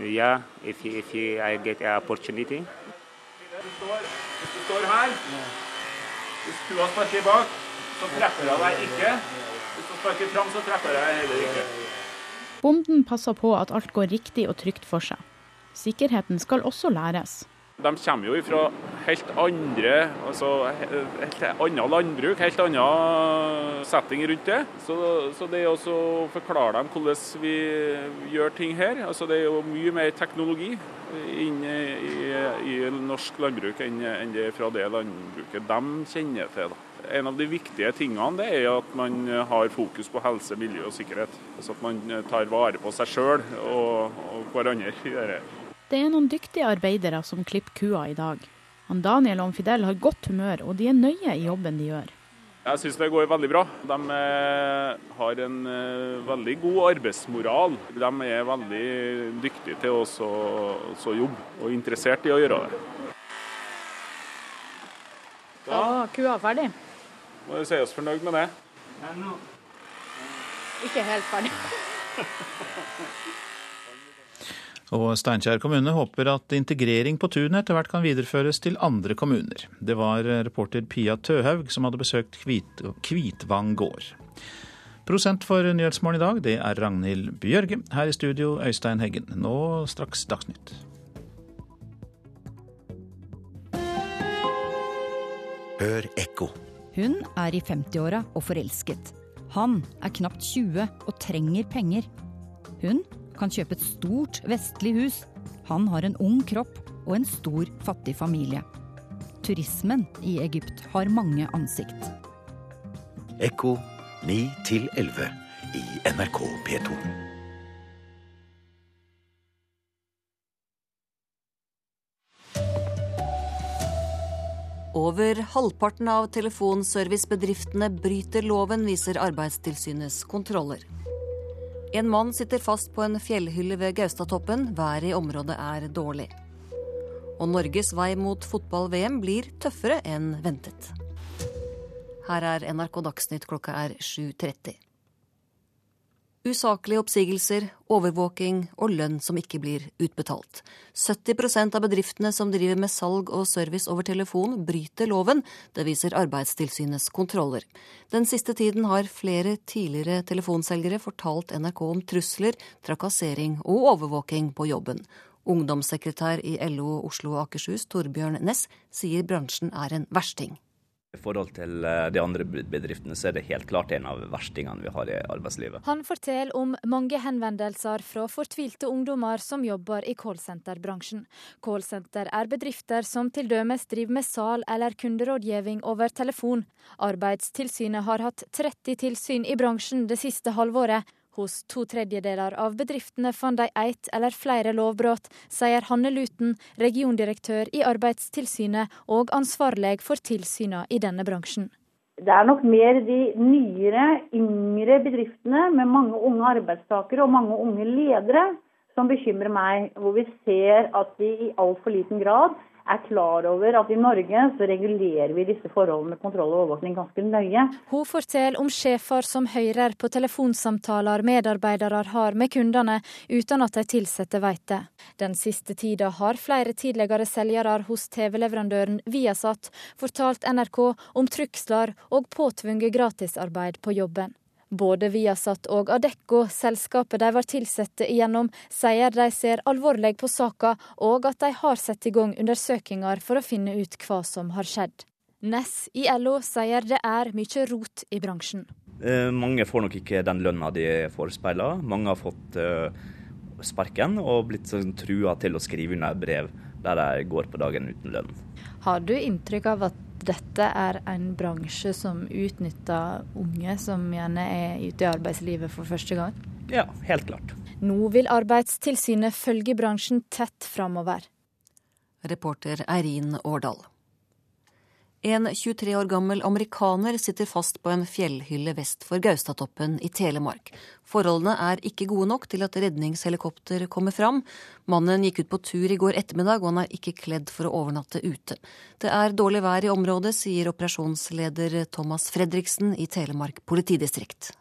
Yeah, if, if I get an opportunity. Hvis du står her, hvis kua sparker bak, så treffer jeg deg ikke. Hvis du sparker fram, så treffer jeg heller ikke. Bonden passer på at alt går riktig og trygt for seg. Sikkerheten skal også læres. De kommer jo fra helt andre altså helt annet landbruk, helt annen setting rundt det. Så, så det å forklare dem hvordan vi gjør ting her. Altså Det er jo mye mer teknologi inne i, i norsk landbruk enn, enn det fra det landbruket de kjenner til. da. En av de viktige tingene det er at man har fokus på helse, miljø og sikkerhet. Altså At man tar vare på seg sjøl og, og hverandre i dette. Det er noen dyktige arbeidere som klipper kua i dag. Han Daniel og Fidel har godt humør, og de er nøye i jobben de gjør. Jeg syns det går veldig bra. De eh, har en eh, veldig god arbeidsmoral. De er veldig dyktige til å jobbe, og interessert i å gjøre det. Da var kua ferdig? Må si oss fornøyd med det. Ikke helt ferdig. <laughs> Og Steinkjer kommune håper at integrering på tunet etter hvert kan videreføres til andre kommuner. Det var reporter Pia Tøhaug som hadde besøkt Kvit Kvitvang gård. Prosent for Nyhetsmorgen i dag, det er Ragnhild Bjørge. Her i studio, Øystein Heggen. Nå straks Dagsnytt. Hør ekko. Hun er i 50-åra og forelsket. Han er knapt 20 og trenger penger. Hun kan kjøpe et stort vestlig hus. Han har en ung kropp og en stor, fattig familie. Turismen i Egypt har mange ansikt. Ekko 9 11 i NRK P2. Over halvparten av telefonservicebedriftene bryter loven, viser Arbeidstilsynets kontroller. En mann sitter fast på en fjellhylle ved Gaustatoppen. Været i området er dårlig. Og Norges vei mot fotball-VM blir tøffere enn ventet. Her er NRK Dagsnytt klokka er 7.30. Usaklige oppsigelser, overvåking og lønn som ikke blir utbetalt. 70% av bedriftene som driver med salg og service over telefon, bryter loven. Det viser Arbeidstilsynets kontroller. Den siste tiden har flere tidligere telefonselgere fortalt NRK om trusler, trakassering og overvåking på jobben. Ungdomssekretær i LO Oslo og Akershus, Torbjørn Næss, sier bransjen er en versting. I forhold til eh, de andre bedriftene så er det helt klart en av verstingene vi har i arbeidslivet. Han forteller om mange henvendelser fra fortvilte ungdommer som jobber i callsenterbransjen. Callsenter er bedrifter som til dømes driver med sal eller kunderådgivning over telefon. Arbeidstilsynet har hatt 30 tilsyn i bransjen det siste halvåret. Hos to tredjedeler av bedriftene fant de ett eller flere lovbrudd, sier Hanne Luten, regiondirektør i Arbeidstilsynet og ansvarlig for tilsynene i denne bransjen. Det er nok mer de nyere, yngre bedriftene med mange unge arbeidstakere og mange unge ledere som bekymrer meg, hvor vi ser at de i altfor liten grad er klar over at i Norge så regulerer vi disse forholdene med kontroll og overvåkning ganske nøye. Hun forteller om sjefer som hører på telefonsamtaler medarbeidere har med kundene, uten at de ansatte vet det. Den siste tida har flere tidligere selgere hos TV-leverandøren Viasat fortalt NRK om trusler og påtvunget gratisarbeid på jobben. Både Viasat og Adecco, selskapet de var ansatte igjennom, sier de ser alvorlig på saka, og at de har satt i gang undersøkelser for å finne ut hva som har skjedd. Ness i LO sier det er mye rot i bransjen. Eh, mange får nok ikke den lønna de forespeiler. Mange har fått eh, sparken og blitt sånn trua til å skrive under brev der de går på dagen uten lønn. Har du inntrykk av at dette er en bransje som utnytter unge som gjerne er ute i arbeidslivet for første gang? Ja, helt klart. Nå vil Arbeidstilsynet følge bransjen tett framover. Reporter Eirin Årdal. En 23 år gammel amerikaner sitter fast på en fjellhylle vest for Gaustatoppen i Telemark. Forholdene er ikke gode nok til at redningshelikopter kommer fram. Mannen gikk ut på tur i går ettermiddag, og han er ikke kledd for å overnatte ute. Det er dårlig vær i området, sier operasjonsleder Thomas Fredriksen i Telemark politidistrikt.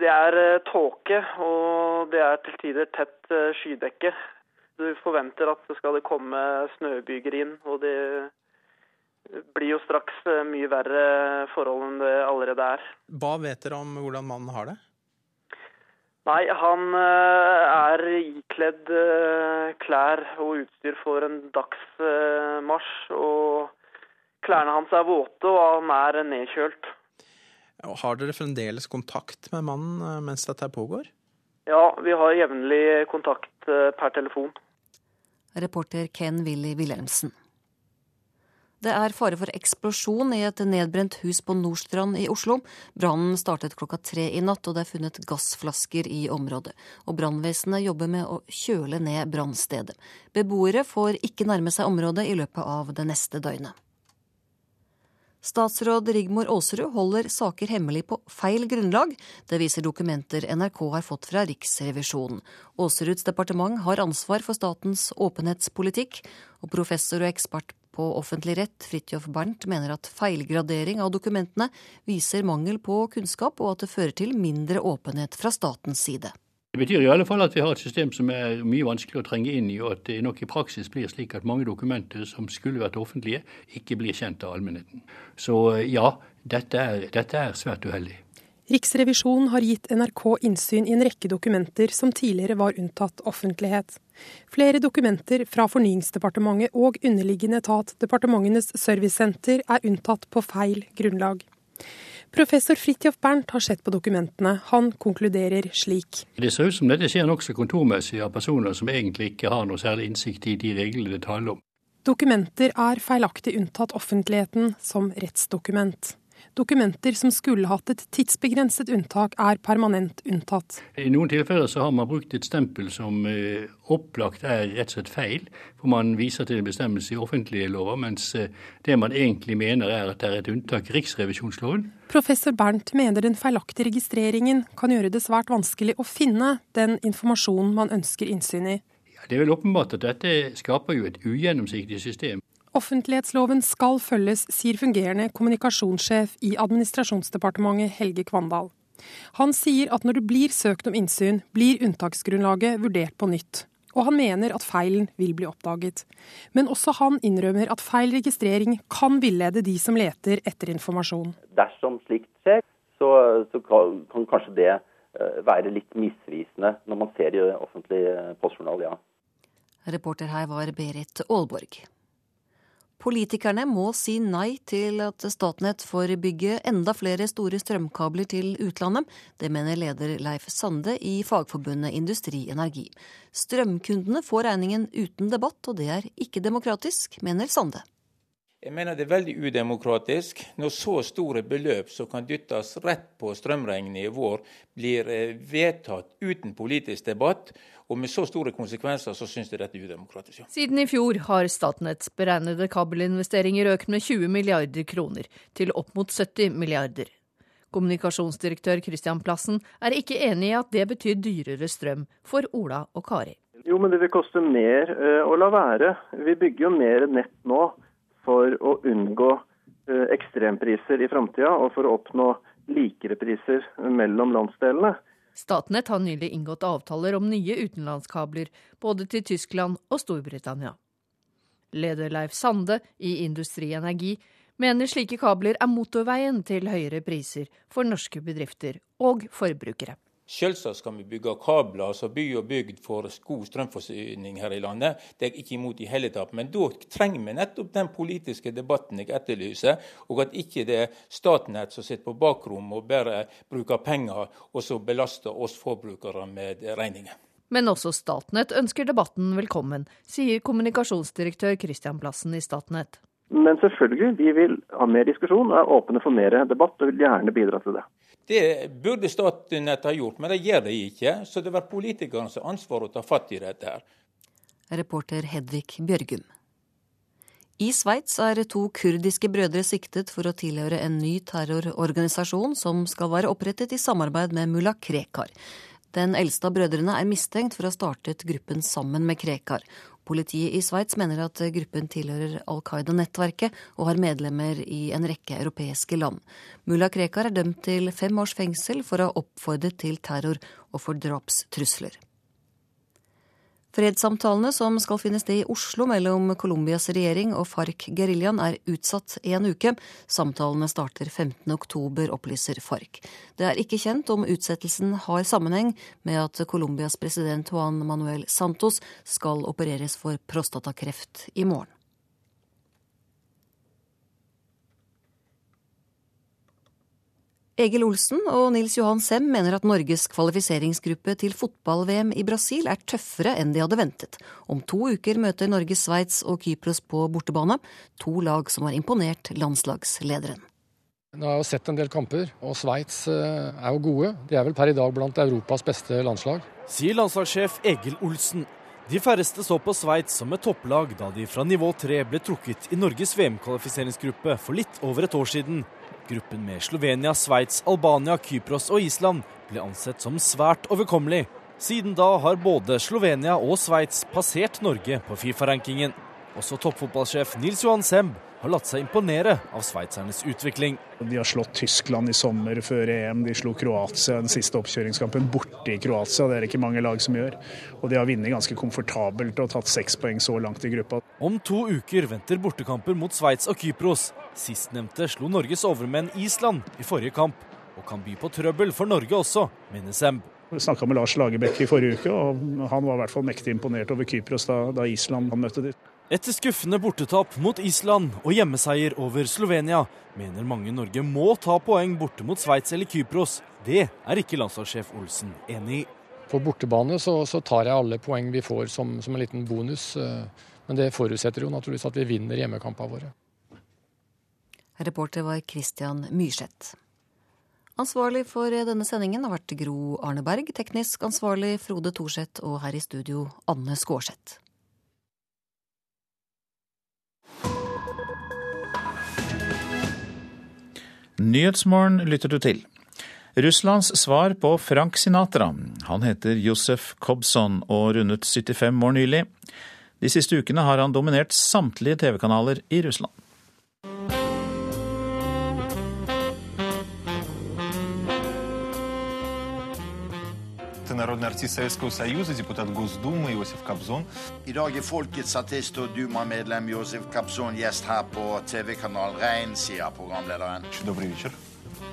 Det er eh, tåke, og det er til tider tett eh, skydekke. Du forventer at det skal komme snøbyger inn, og det blir jo straks eh, mye verre forhold enn det allerede er. Hva vet dere om hvordan mannen har det? Nei, han eh, er ikledd eh, klær og utstyr for en dagsmarsj. Og klærne hans er våte, og han er nedkjølt. Har dere fremdeles kontakt med mannen mens dette pågår? Ja, vi har jevnlig kontakt per telefon. Reporter Ken Willy Wilhelmsen. Det er fare for eksplosjon i et nedbrent hus på Nordstrand i Oslo. Brannen startet klokka tre i natt, og det er funnet gassflasker i området. Og Brannvesenet jobber med å kjøle ned brannstedet. Beboere får ikke nærme seg området i løpet av det neste døgnet. Statsråd Rigmor Aasrud holder saker hemmelig på feil grunnlag. Det viser dokumenter NRK har fått fra Riksrevisjonen. Aasruds departement har ansvar for statens åpenhetspolitikk, og professor og ekspert på offentlig rett, Fridtjof Bernt, mener at feilgradering av dokumentene viser mangel på kunnskap, og at det fører til mindre åpenhet fra statens side. Det betyr i alle fall at vi har et system som er mye vanskelig å trenge inn i, og at det nok i praksis blir slik at mange dokumenter som skulle vært offentlige, ikke blir kjent av allmennheten. Så ja, dette er, dette er svært uheldig. Riksrevisjonen har gitt NRK innsyn i en rekke dokumenter som tidligere var unntatt offentlighet. Flere dokumenter fra Fornyingsdepartementet og underliggende etat Departementenes servicesenter er unntatt på feil grunnlag. Professor Fridtjof Bernt har sett på dokumentene. Han konkluderer slik. Det ser ut som dette skjer nokså kontormessig av personer som egentlig ikke har noe særlig innsikt i de reglene det taler om. Dokumenter er feilaktig unntatt offentligheten som rettsdokument. Dokumenter som skulle hatt et tidsbegrenset unntak, er permanent unntatt. I noen tilfeller så har man brukt et stempel som eh, opplagt er rett og slett feil. For man viser til en bestemmelse i offentlige lover, mens eh, det man egentlig mener er at det er et unntak i riksrevisjonsloven. Professor Bernt mener den feilaktige registreringen kan gjøre det svært vanskelig å finne den informasjonen man ønsker innsyn i. Ja, det er vel åpenbart at dette skaper jo et ugjennomsiktig system. Offentlighetsloven skal følges, sier fungerende kommunikasjonssjef i Administrasjonsdepartementet Helge Kvandal. Han sier at når det blir søkt om innsyn, blir unntaksgrunnlaget vurdert på nytt. Og han mener at feilen vil bli oppdaget. Men også han innrømmer at feil registrering kan villede de som leter etter informasjon. Dersom slikt skjer, så, så kan, kan kanskje det uh, være litt misvisende når man ser i offentlig postjournal, ja. Reporter her var Berit Aalborg. Politikerne må si nei til at Statnett får bygge enda flere store strømkabler til utlandet. Det mener leder Leif Sande i fagforbundet Industri Energi. Strømkundene får regningen uten debatt, og det er ikke demokratisk, mener Sande. Jeg mener det er veldig udemokratisk når så store beløp som kan dyttes rett på strømregningen i vår, blir eh, vedtatt uten politisk debatt. Og med så store konsekvenser så syns jeg dette er udemokratisk. Ja. Siden i fjor har Statnetts beregnede kabelinvesteringer økt med 20 milliarder kroner, til opp mot 70 milliarder. Kommunikasjonsdirektør Christian Plassen er ikke enig i at det betyr dyrere strøm for Ola og Kari. Jo, men det vil koste mer uh, å la være. Vi bygger jo mer nett nå for å unngå uh, ekstrempriser i framtida, og for å oppnå likere priser mellom landsdelene. Statnett har nylig inngått avtaler om nye utenlandskabler, både til Tyskland og Storbritannia. Leder Leif Sande i Industri Energi mener slike kabler er motorveien til høyere priser for norske bedrifter og forbrukere. Selvsagt skal vi bygge kabler, altså by og bygd får god strømforsyning her i landet. Det er jeg ikke imot i hele tatt. Men da trenger vi nettopp den politiske debatten jeg etterlyser, og at ikke det er Statnett som sitter på bakrommet og bare bruker penger, og så belaster oss forbrukere med regninger. Men også Statnett ønsker debatten velkommen, sier kommunikasjonsdirektør Christian Plassen i Statnett. Men selvfølgelig, vi vil ha mer diskusjon, og er åpne for mer debatt og vil gjerne bidra til det. Det burde Statnett ha gjort, men det gjør de ikke. Så det var politikernes ansvar å ta fatt i dette. her. Reporter Hedvig Bjørgum. I Sveits er to kurdiske brødre siktet for å tilhøre en ny terrororganisasjon som skal være opprettet i samarbeid med mulla Krekar. Den eldste av brødrene er mistenkt for å ha startet gruppen sammen med Krekar. Politiet i Sveits mener at gruppen tilhører Al Qaida-nettverket og har medlemmer i en rekke europeiske land. Mulla Krekar er dømt til fem års fengsel for å ha oppfordret til terror og for drapstrusler. Fredssamtalene som skal finne sted i Oslo mellom Colombias regjering og FARC-geriljaen er utsatt en uke. Samtalene starter 15.10, opplyser FARC. Det er ikke kjent om utsettelsen har sammenheng med at Colombias president Juan Manuel Santos skal opereres for prostatakreft i morgen. Egil Olsen og Nils Johan Sem mener at Norges kvalifiseringsgruppe til fotball-VM i Brasil er tøffere enn de hadde ventet. Om to uker møter Norge Sveits og Kypros på bortebane, to lag som har imponert landslagslederen. Nå har jeg jo sett en del kamper, og Sveits eh, er jo gode. De er vel per i dag blant Europas beste landslag. Sier landslagssjef Egil Olsen. De færreste så på Sveits som et topplag da de fra nivå tre ble trukket i Norges VM-kvalifiseringsgruppe for litt over et år siden. Gruppen med Slovenia, Sveits, Albania, Kypros og Island ble ansett som svært overkommelig. Siden da har både Slovenia og Sveits passert Norge på Fifa-rankingen. Også toppfotballsjef Nils Johan Semb har latt seg imponere av sveitsernes utvikling. De har slått Tyskland i sommer før EM, de slo Kroatia den siste oppkjøringskampen borte i Kroatia. Det er det ikke mange lag som gjør. Og de har vunnet ganske komfortabelt og tatt seks poeng så langt i gruppa. Om to uker venter bortekamper mot Sveits og Kypros. Sistnevnte slo Norges overmenn Island i forrige kamp. og kan by på trøbbel for Norge også, mener Semb. Vi snakka med Lars Lagerbäck i forrige uke, og han var i hvert fall mektig imponert over Kypros da, da Island han møtte dem. Etter skuffende bortetap mot Island og hjemmeseier over Slovenia, mener mange Norge må ta poeng borte mot Sveits eller Kypros. Det er ikke landslagssjef Olsen enig i. På bortebane så, så, tar jeg alle poeng vi får som, som en liten bonus. Eh, men det forutsetter jo naturligvis at vi vinner hjemmekampene våre. Reporter var Christian Myrseth. Ansvarlig for denne sendingen har vært Gro Arneberg, teknisk ansvarlig Frode Thorseth og her i studio Anne Skårseth. Nyhetsmorgen lytter du til. Russlands svar på Frank Sinatra. Han heter Josef Kobson og rundet 75 år nylig. De siste ukene har han dominert samtlige TV-kanaler i Russland. народный артист Советского Союза, депутат Госдумы Иосиф Кобзон. I dag er folkets artist og Duma-medlem Josef Kobzon gjest her på TV-kanal Rein, sier programlederen. Добрый вечер.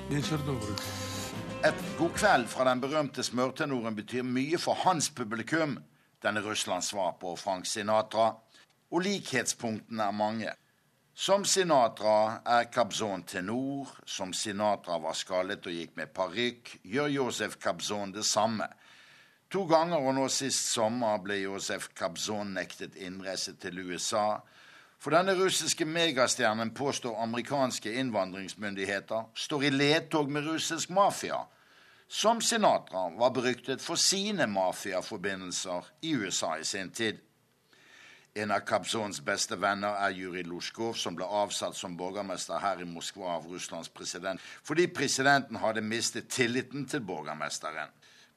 Вечер добрый. Et god kveld fra den berømte smørtenoren betyr mye for hans publikum, denne Russlands svar på Frank Sinatra. Og likhetspunktene er mange. Som Sinatra er Kabzon tenor. Som Sinatra var skallet og gikk med parykk, gjør Josef Kabzon det samme. To ganger og nå sist sommer ble Josef Kabzon nektet innreise til USA. For denne russiske megastjernen påstår amerikanske innvandringsmyndigheter står i ledtog med russisk mafia, som Sinatra var beryktet for sine mafiaforbindelser i USA i sin tid. En av Kabzons beste venner er Jurij Lusjkov, som ble avsatt som borgermester her i Moskva av Russlands president, fordi presidenten hadde mistet tilliten til borgermesteren.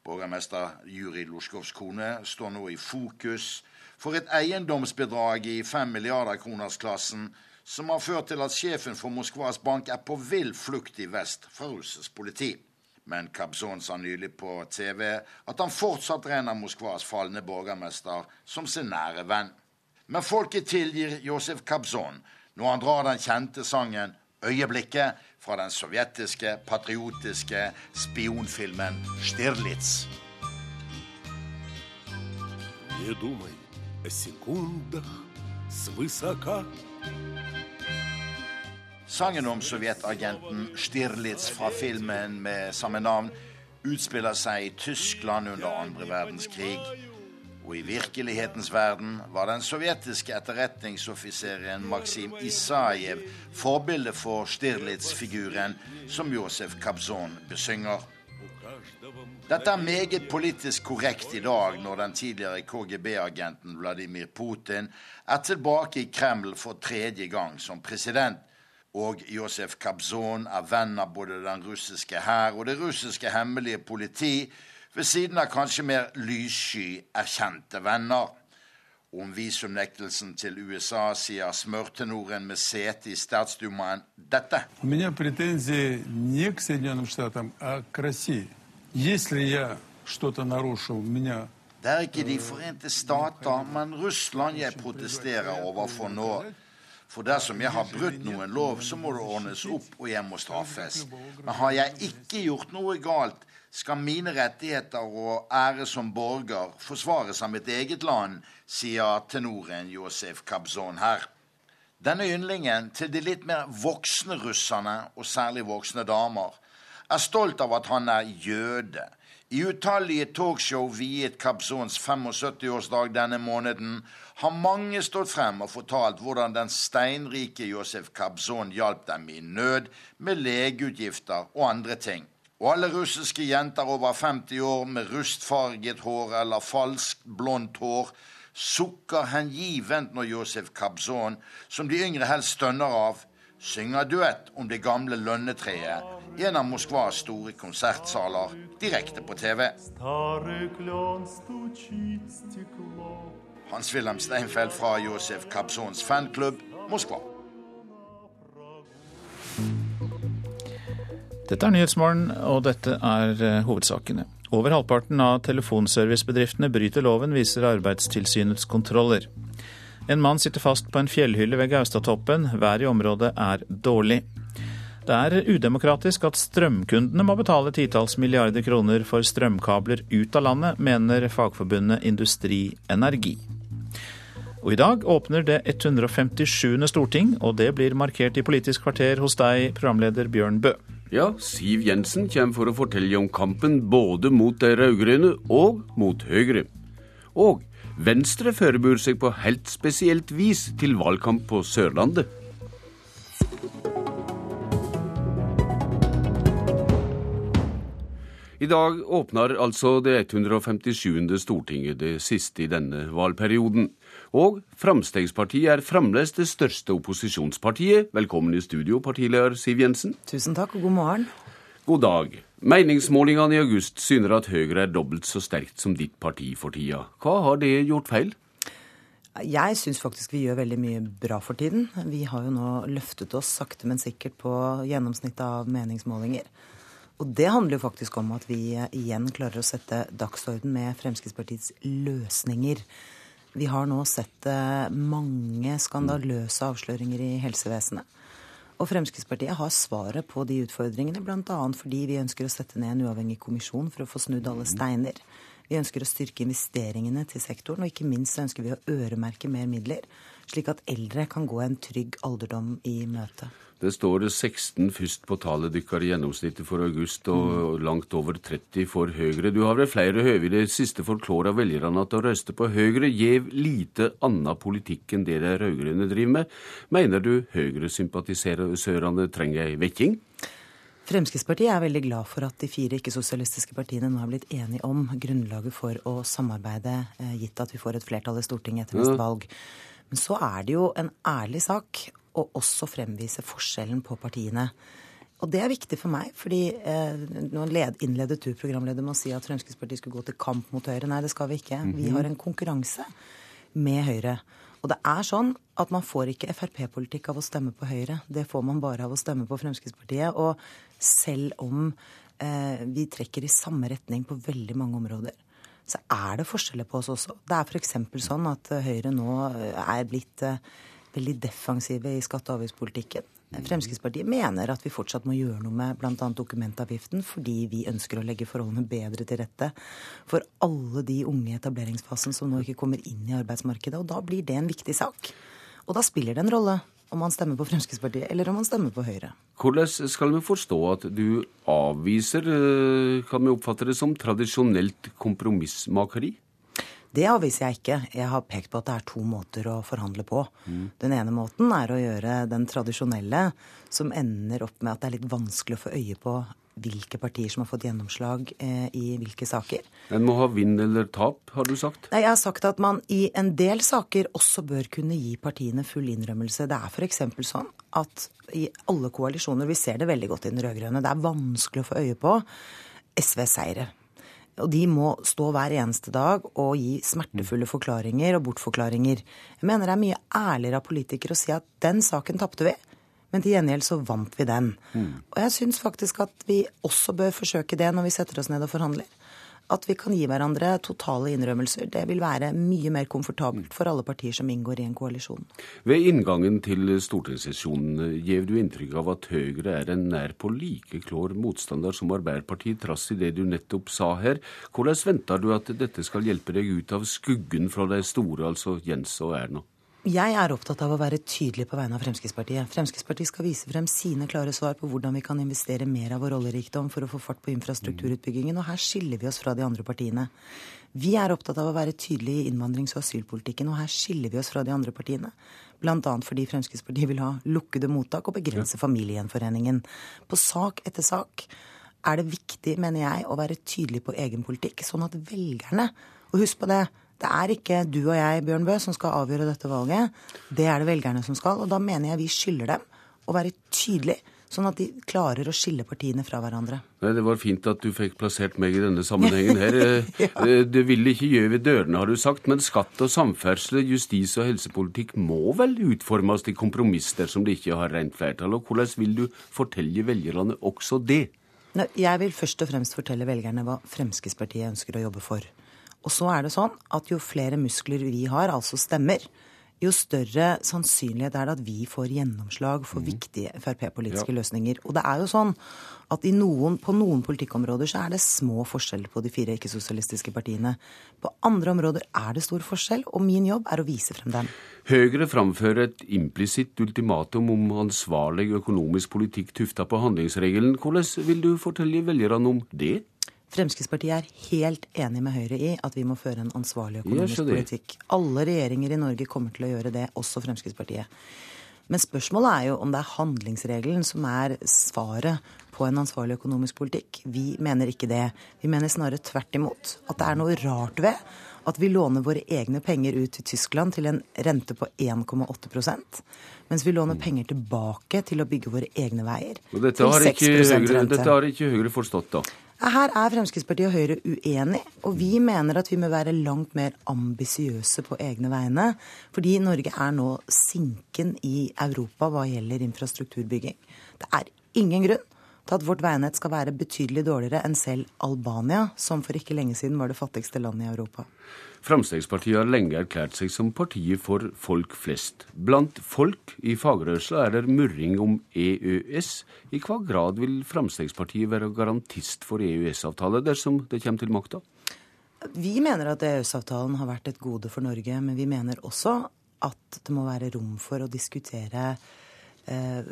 Borgermester Juri Loskovs kone står nå i fokus for et eiendomsbedrag i 5 milliarder kroners-klassen som har ført til at sjefen for Moskvas bank er på vill flukt i vest fra russisk politi. Men Kabzon sa nylig på TV at han fortsatt regner Moskvas falne borgermester som sin nære venn. Men folket tilgir Josef Kabzon når han drar den kjente sangen 'Øyeblikket' fra den sovjetiske, patriotiske spionfilmen Stirlitz. Не думай о секундах свысока. Sangen om sovjetagenten Stirlitz fra filmen med samme navn utspiller seg i Tyskland under andre verdenskrig. Og i virkelighetens verden var den sovjetiske etterretningsoffiseren Maksim Isajev forbilde for Stirlitz-figuren som Josef Kabzon besynger. Dette er meget politisk korrekt i dag, når den tidligere KGB-agenten Vladimir Putin er tilbake i Kreml for tredje gang som president. Og Josef Kabzon er venn av både den russiske hær og det russiske hemmelige politi, ved siden av kanskje mer lyssky, erkjente venner. Om visumnektelsen til USA sier smørtenoren med sete i statsdumaen dette. У меня претензии не к Соединенным Штатам, а к России. Если я что-то нарушил, меня Det er ikke De forente stater, men Russland jeg protesterer overfor nå. For dersom jeg har brutt noen lov, så må det ordnes opp, og jeg må straffes. Men har jeg ikke gjort noe galt, skal mine rettigheter og ære som borger forsvares av mitt eget land, sier tenoren Josef Kabzon her. Denne yndlingen til de litt mer voksne russerne, og særlig voksne damer, er stolt av at han er jøde. I utallige talkshow viet Kabzons 75-årsdag denne måneden har mange stått frem og fortalt hvordan den steinrike Josef Kabzon hjalp dem i nød med legeutgifter og andre ting. Og alle russiske jenter over 50 år med rustfarget hår eller falskt blondt hår sukker hengivent når Josef Kabzon, som de yngre helst stønner av, synger duett om det gamle lønnetreet i en av Moskvas store konsertsaler direkte på TV. Hans-Wilhelm Steinfeld fra Josef Kabzons fanklubb, Moskva. Dette er Nyhetsmorgen, og dette er eh, hovedsakene. Over halvparten av telefonservicebedriftene bryter loven, viser Arbeidstilsynets kontroller. En mann sitter fast på en fjellhylle ved Gaustatoppen. Været i området er dårlig. Det er udemokratisk at strømkundene må betale titalls milliarder kroner for strømkabler ut av landet, mener fagforbundet Industri Energi. Og i dag åpner det 157. storting, og det blir markert i Politisk kvarter hos deg, programleder Bjørn Bø. Ja, Siv Jensen kommer for å fortelle om kampen både mot de rød-grønne og mot Høyre. Og Venstre forbereder seg på helt spesielt vis til valgkamp på Sørlandet. I dag åpner altså det 157. Stortinget, det siste i denne valgperioden. Og Fremskrittspartiet er fremdeles det største opposisjonspartiet. Velkommen i studio, partileder Siv Jensen. Tusen takk, og god morgen. God dag. Meningsmålingene i august syner at Høyre er dobbelt så sterkt som ditt parti for tida. Hva har det gjort feil? Jeg syns faktisk vi gjør veldig mye bra for tiden. Vi har jo nå løftet oss sakte, men sikkert på gjennomsnittet av meningsmålinger. Og det handler jo faktisk om at vi igjen klarer å sette dagsorden med Fremskrittspartiets løsninger. Vi har nå sett eh, mange skandaløse avsløringer i helsevesenet. Og Fremskrittspartiet har svaret på de utfordringene, bl.a. fordi vi ønsker å sette ned en uavhengig kommisjon for å få snudd alle steiner. Vi ønsker å styrke investeringene til sektoren, og ikke minst ønsker vi å øremerke mer midler, slik at eldre kan gå en trygg alderdom i møte. Det står 16 først på tallet deres i gjennomsnittet for august, og langt over 30 for Høyre. Du har ved flere høve i det siste forklart velgerne at å røste på Høyre gjev lite annen politikk enn det de rød-grønne driver med. Mener du Høyre-sympatisørene trenger ei vekking? Fremskrittspartiet er veldig glad for at de fire ikke-sosialistiske partiene nå har blitt enige om grunnlaget for å samarbeide, eh, gitt at vi får et flertall i Stortinget etter neste valg. Men så er det jo en ærlig sak å også fremvise forskjellen på partiene. Og det er viktig for meg, fordi eh, nå innledet du programleder med å si at Fremskrittspartiet skulle gå til kamp mot Høyre. Nei, det skal vi ikke. Vi Mhm. har en konkurranse med Høyre. Og det er sånn at man får ikke Frp-politikk av å stemme på Høyre. Det får man bare av å stemme på Fremskrittspartiet. Og selv om eh, vi trekker i samme retning på veldig mange områder, så er det forskjeller på oss også. Det er f.eks. sånn at eh, Høyre nå eh, er blitt eh, veldig defensive i skatte- og avgiftspolitikken. Fremskrittspartiet mener at vi fortsatt må gjøre noe med bl.a. dokumentavgiften, fordi vi ønsker å legge forholdene bedre til rette for alle de unge i etableringsfasen som nå ikke kommer inn i arbeidsmarkedet. Og da blir det en viktig sak. Og da spiller det en rolle om man stemmer på Fremskrittspartiet eller om man stemmer på Høyre. Hvordan skal vi forstå at du avviser, eh, kan vi oppfatte det som, tradisjonelt kompromissmakeri? Det avviser jeg ikke. Jeg har pekt på at det er to måter å forhandle på. Den ene måten er å gjøre den tradisjonelle, som ender opp med at det er litt vanskelig å få øye på hvilke partier som har fått gjennomslag eh, i hvilke saker. En må ha vinn eller tap, har du sagt? Nei, Jeg har sagt at man i en del saker også bør kunne gi partiene full innrømmelse. Det er f.eks. sånn at i alle koalisjoner, vi ser det veldig godt i den rød-grønne, det er vanskelig å få øye på SV-seire. Og de må stå hver eneste dag og gi smertefulle forklaringer og bortforklaringer. Jeg mener det er mye ærligere av politikere å si at den saken tapte vi, men til gjengjeld så vant vi den. Og jeg syns faktisk at vi også bør forsøke det når vi setter oss ned og forhandler. At vi kan gi hverandre totale innrømmelser. Det vil være mye mer komfortabelt for alle partier som inngår i en koalisjon. Ved inngangen til stortingssesjonen gjev du inntrykk av at Høyre er en nær på like klår motstander som Arbeiderpartiet, trass i det du nettopp sa her. Hvordan venter du at dette skal hjelpe deg ut av skuggen fra de store, altså Jens og Erna? Jeg er opptatt av å være tydelig på vegne av Fremskrittspartiet. Fremskrittspartiet skal vise frem sine klare svar på hvordan vi kan investere mer av vår oljerikdom for å få fart på infrastrukturutbyggingen, og her skiller vi oss fra de andre partiene. Vi er opptatt av å være tydelige i innvandrings- og asylpolitikken, og her skiller vi oss fra de andre partiene. Annet fordi Fremskrittspartiet vil ha lukkede mottak og begrense familiegjenforeningen. På sak etter sak er det viktig, mener jeg, å være tydelig på egen politikk, sånn at velgerne Og husk på det, det er ikke du og jeg, Bjørn Bø, som skal avgjøre dette valget. Det er det velgerne som skal. Og da mener jeg vi skylder dem å være tydelige, sånn at de klarer å skille partiene fra hverandre. Nei, Det var fint at du fikk plassert meg i denne sammenhengen her. <laughs> ja. Det vil ikke gjøre ved dørene, har du sagt, men skatt og samferdsel, justis og helsepolitikk må vel utformes til kompromiss dersom det ikke har rent flertall. Og hvordan vil du fortelle velgerne også det? Nei, Jeg vil først og fremst fortelle velgerne hva Fremskrittspartiet ønsker å jobbe for. Og så er det sånn at jo flere muskler vi har, altså stemmer, jo større sannsynlighet er det at vi får gjennomslag for viktige Frp-politiske Ja. løsninger. Og det er jo sånn at i noen, på noen politikkområder så er det små forskjeller på de fire ikke-sosialistiske partiene. På andre områder er det stor forskjell, og min jobb er å vise frem den. Høyre framfører et implisitt ultimatum om ansvarlig økonomisk politikk tufta på handlingsregelen. Hvordan vil du fortelle velgerne om det? Fremskrittspartiet er helt enig med Høyre i at vi må føre en ansvarlig økonomisk politikk. Alle regjeringer i Norge kommer til å gjøre det, også Fremskrittspartiet. Men spørsmålet er jo om det er handlingsregelen som er svaret på en ansvarlig økonomisk politikk. Vi mener ikke det. Vi mener snarere tvert imot. At det er noe rart ved at vi låner våre egne penger ut til Tyskland til en rente på 1,8% mens vi låner penger tilbake til å bygge våre egne veier dette, til 6 ikke Høyre, rente. dette har ikke Høyre forstått, da. Her er Fremskrittspartiet og Høyre uenige, og vi mener at vi må være langt mer ambisiøse på egne vegne. Fordi Norge er nå sinken i Europa hva gjelder infrastrukturbygging. Det er ingen grunn til at vårt veinett skal være betydelig dårligere enn selv Albania, som for ikke lenge siden var det fattigste landet i Europa. Fremskrittspartiet har lenge erklært seg som partiet for folk flest. Blant folk i fagrørsla er det murring om EØS. I hva grad vil Fremskrittspartiet være garantist for EØS-avtale dersom det kommer til makta? Vi mener at EØS-avtalen har vært et gode for Norge, men vi mener også at det må være rom for å diskutere eh,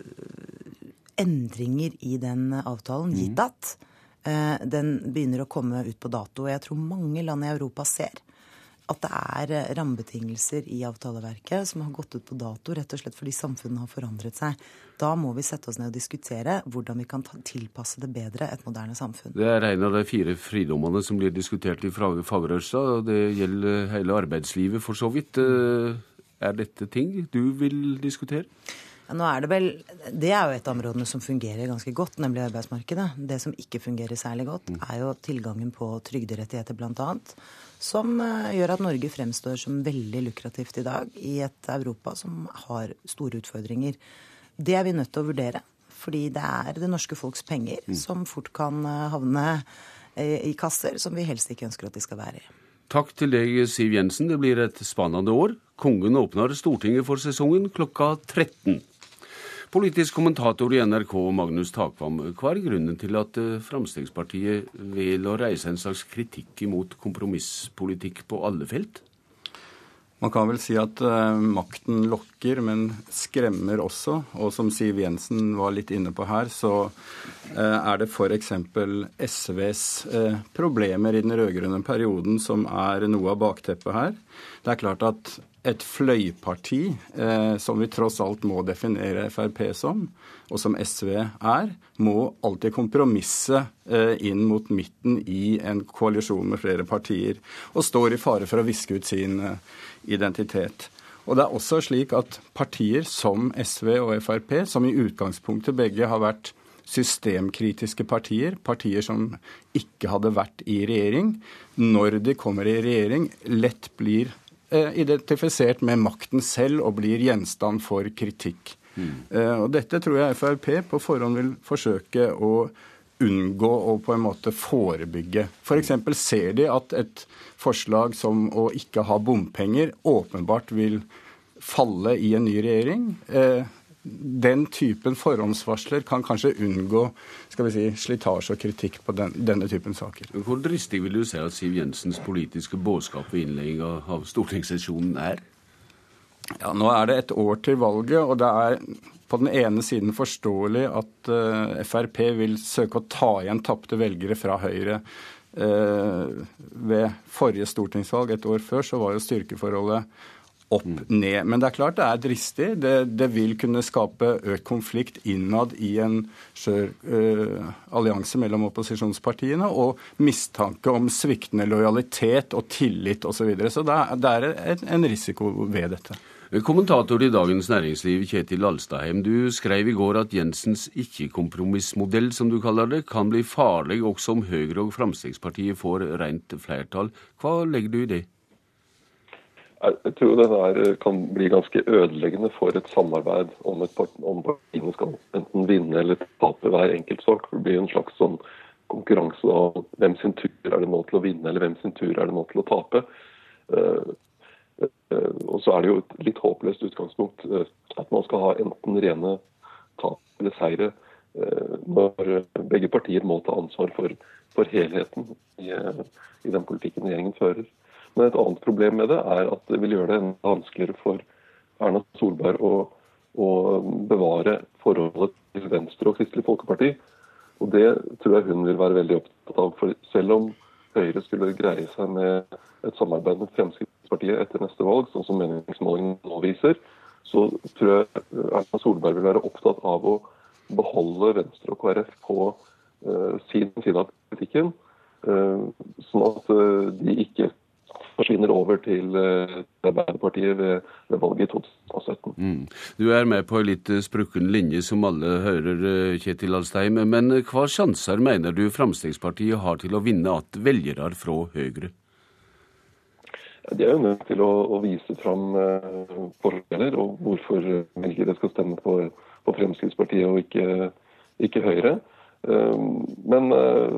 endringer i den avtalen, gitt at eh, den begynner å komme ut på dato. Og jeg tror mange land i Europa ser at det er eh, rammebetingelser i avtaleverket som har gått ut på dato, rett og slett fordi samfunnet har forandret seg. Da må vi sette oss ned og diskutere hvordan vi kan tilpasse det bedre et moderne samfunn. Det er en av de fire fridommene som blir diskutert i fagrørsla, og det gjelder hele arbeidslivet for så vidt. Eh, Er dette ting du vil diskutere? Ja, nå er Det vel, det er jo et av områdene som fungerer ganske godt, nemlig arbeidsmarkedet. Det som ikke fungerer særlig godt, er jo tilgangen på trygderettigheter bl.a. Som eh, gjør at Norge fremstår som veldig lukrativt i dag i et Europa som har store utfordringer. Det er vi nødt til å vurdere. Fordi det er det norske folks penger som fort kan eh, havne eh, i kasser som vi helst ikke ønsker at de skal være i. Takk til deg, Siv Jensen. Det blir et spennende år. Kongen åpner Stortinget for sesongen klokka 13. Politisk kommentator i NRK, Magnus Takvam. Hva er grunnen til at eh, Fremskrittspartiet vil å reise en slags kritikk imot kompromisspolitikk på alle felt? Man kan vel si at eh, makten lokker, men skremmer også. Og som Siv Jensen var litt inne på her, så eh, er det f.eks. SVs problemer i den rød-grønne perioden som er noe av bakteppet her. Det er klart at et fløyparti, eh, som vi tross alt må definere Frp som, og som SV er, må alltid kompromisse eh, inn mot midten i en koalisjon med flere partier, og står i fare for å viske ut sin eh, identitet. Og det er også slik at partier som SV og Frp, som i utgangspunktet begge har vært systemkritiske partier, partier som ikke hadde vært i regjering, når de kommer i regjering, lett blir identifisert med makten selv og blir gjenstand for kritikk. Mm. og dette tror jeg Frp på forhånd vil forsøke å unngå å på en måte forebygge. F.eks. For ser de at et forslag som å ikke ha bompenger åpenbart vil falle i en ny regjering. Eh, den typen forhåndsvarsler kan kanskje unngå skal vi si, slitasje og kritikk på den, denne typen saker. Hvor dristig vil du si at Siv Jensens politiske budskap ved innledninga av stortingssesjonen er? Ja, Nå er det et år til valget, og det er på den ene siden forståelig at uh, Frp vil søke å ta igjen tapte velgere fra Høyre. Uh, ved forrige stortingsvalg et år før så var jo styrkeforholdet opp ned. Men det er klart det er dristig. Det, det vil kunne skape økt konflikt innad i en skjør uh, allianse mellom opposisjonspartiene, og mistanke om sviktende lojalitet og tillit osv. Så, videre. så det er, det er en, en risiko ved dette. Kommentator i Dagens Næringsliv, Kjetil Alstaheim. Du skrev i går at Jensens ikke-kompromissmodell, som du kaller det, kan bli farlig også om Høyre og Fremskrittspartiet får rent flertall. Hva legger du i det? Jeg tror det der kan bli ganske ødeleggende for et samarbeid om, et partiene skal enten vinne eller tape hver enkelt sak. Det blir en slags sånn konkurranse om hvem sin tur er det nå til å vinne, eller hvem sin tur er det nå til å tape. Og så er det jo et litt håpløst utgangspunkt at man skal ha enten rene tap eller seire når begge partier må ta ansvar for, for helheten i, i, den politikken regjeringen fører. Men et annet problem med det er at det vil gjøre det vanskeligere for Erna Solberg å, å bevare forholdet til Venstre og Kristelig Folkeparti. Og Det tror jeg hun vil være veldig opptatt av. For selv om Høyre skulle greie seg med et samarbeid med Fremskrittspartiet etter neste valg, sånn som meningsmålingene nå viser, så tror jeg Erna Solberg vil være opptatt av å beholde Venstre og KrF på uh, sin side av politikken. Uh, sånn at uh, de ikke forsvinner over til Arbeiderpartiet ved, valget i 2017. Mm. Du er med på en litt sprukken linje, som alle hører, Kjetil Alstein. Men hva sjanser mener du Fremskrittspartiet har til å vinne att velgere fra Høyre? De er jo nødt til å, å vise fram forskjeller, og hvorfor velgere skal stemme på på Fremskrittspartiet og ikke, ikke Høyre. Men eh,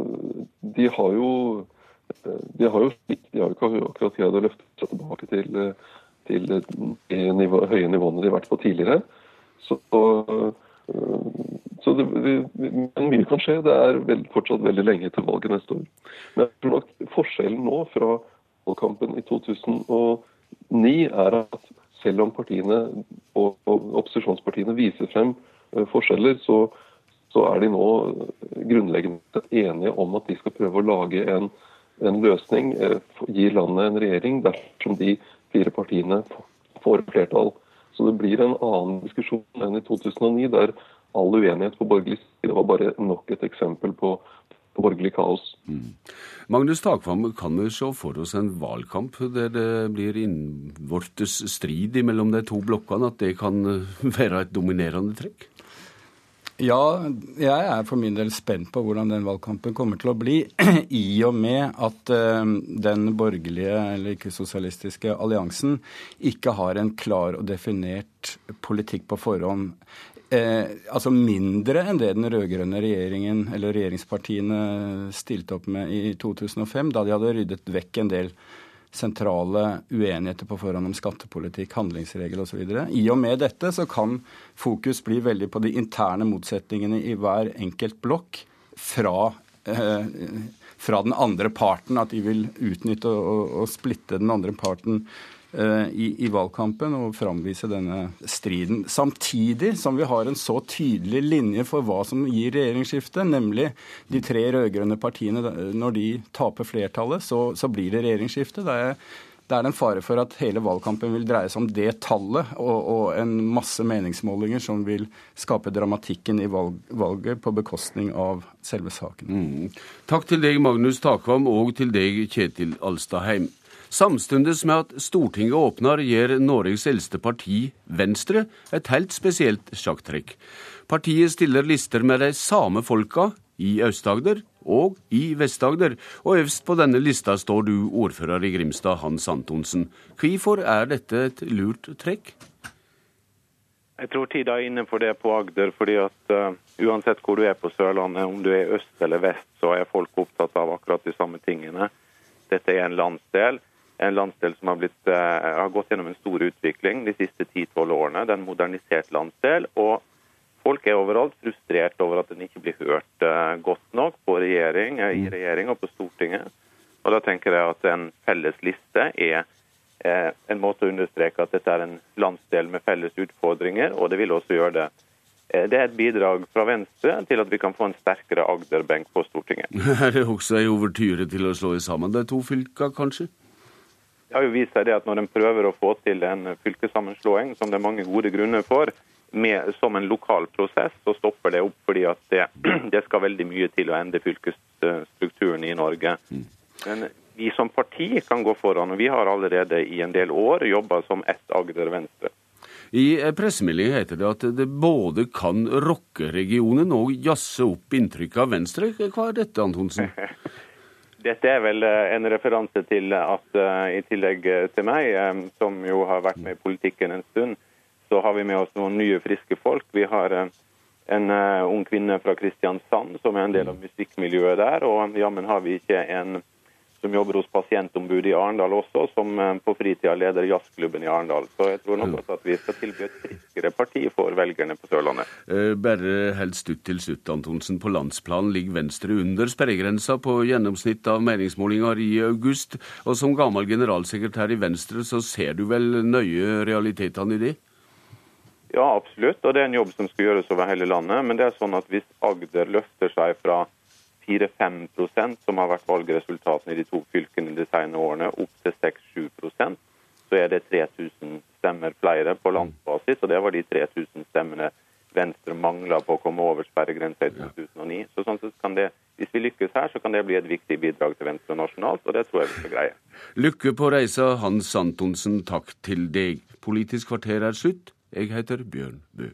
de har jo eh, de har jo de har ikke akkurat greid å løfte seg tilbake til, eh, til de nivå, høye nivåene de har vært på tidligere. Så, så det, men mye kan skje. Det er vel, fortsatt veldig lenge til valget neste år. Men jeg tror nok forskjellen nå fra valgkampen i 2009 er at selv om partiene og, opposisjonspartiene viser frem eh, forskjeller, så, så, er de nå grunnleggende enige om at de skal prøve å lage en, en løsning, gir gi landet en regjering, dersom de fire partiene får flertall. Så det blir en annen diskusjon enn i 2009, der all uenighet på borgerlig side var bare nok et eksempel på borgerlig kaos. Mm. Magnus Takvam, kan vi se for oss en valgkamp der det blir innvortes strid mellom de to blokkene, at det kan være et dominerende trekk? Ja, jeg er for min del spent på hvordan den valgkampen kommer til å bli. <clears throat> I og med at uh, den borgerlige eller ikke-sosialistiske alliansen ikke har en klar og definert politikk på forhånd eh, altså mindre enn det den rød-grønne regjeringen, eller regjeringspartiene, stilte opp med i 2005, da de hadde ryddet vekk en del sentrale uenigheter på forhånd om skattepolitikk, handlingsregel osv. I og med dette så kan fokus bli veldig på de interne motsetningene i hver enkelt blokk fra, eh, fra den andre parten. At de vil utnytte og, og splitte den andre parten i, i, valgkampen og framvise denne striden. Samtidig som vi har en så tydelig linje for hva som gir regjeringsskifte, nemlig de tre rød-grønne partiene. Når de taper flertallet, så, så blir det regjeringsskifte. Det er, det er en fare for at hele valgkampen vil dreie seg om det tallet og, og en masse meningsmålinger som vil skape dramatikken i valg, valget på bekostning av selve saken. Mm. Takk til deg, Magnus Takvam, og til deg, Kjetil Alstadheim. Samtidig med at Stortinget åpner, gjør Norges eldste parti, Venstre, et helt spesielt sjakktrekk. Partiet stiller lister med de samme folka i Aust-Agder og i Vest-Agder, og øverst på denne lista står du, ordfører i Grimstad, Hans Antonsen. Hvorfor er dette et lurt trekk? Jeg tror tida er inne for det på Agder, fordi at uh, uansett hvor du er på Sørlandet, om du er øst eller vest, så er folk opptatt av akkurat de samme tingene. Dette er en landsdel en landsdel som har, blitt, eh, har gått gjennom en stor utvikling de siste 10-12 årene. Det er en modernisert landsdel. og Folk er overalt frustrert over at den ikke blir hørt uh, godt nok på regjering, uh, i mm. regjering og på Stortinget. Og Da tenker jeg at en felles liste er en måte å understreke at dette er en landsdel med felles utfordringer, og det vil også gjøre det. Det er et bidrag fra Venstre til at vi kan få en sterkere Agder-benk på Stortinget. Er det også en overtyre til å slå i sammen de to fylka, kanskje? Det har jo vist seg det at når en prøver å få til en fylkessammenslåing, som det er mange gode grunner for, med, som en lokal prosess, så stopper det opp fordi at det, <clears throat> det skal veldig mye til å endre fylkesstrukturen i Norge. Mm. Men vi som parti kan gå foran, og vi har allerede i en del år jobba som ett Agder Venstre. I pressemeldingen heter det at det både kan rokke regionen og jazze opp inntrykket av Venstre. Hva er dette, Antonsen? <laughs> Dette er vel eh, en referanse til at uh, i tillegg eh, til meg, som jo har vært med i politikken en stund, så har vi med oss noen nye, friske folk. Vi har en ung kvinne fra Kristiansand som er en del av musikkmiljøet der. Og jammen har vi ikke en som jobber hos pasientombudet i Arendal også, som eh, på fritida leder jazzklubben i Arendal. Så jeg tror nok også at vi skal tilby et friskere parti for velgerne på Sørlandet. Eh, bare helst stutt til slutt, Antonsen. På landsplan ligger Venstre under sperregrensa på gjennomsnitt av meningsmålinger i august. Og som gammel generalsekretær i Venstre, så ser du vel nøye realitetene i det? Ja, absolutt. Og det er en jobb som skal gjøres over hele landet. Men det er sånn at hvis Agder løfter seg fra 4-5% som har vært valgresultatene i de to fylkene de senere årene, opp til 6-7 så er det 3000 stemmer flere på landsbasis. Og det var de 3000 stemmene Venstre mangla på å komme over sperregrensa i 2009. Så sånn sett kan det, Hvis vi lykkes her, så kan det bli et viktig bidrag til Venstre nasjonalt, og det tror jeg vi skal greie. Lykke på reisa, Hans Antonsen. Takk til deg. Politisk kvarter er slutt. Jeg heter Bjørn Bø.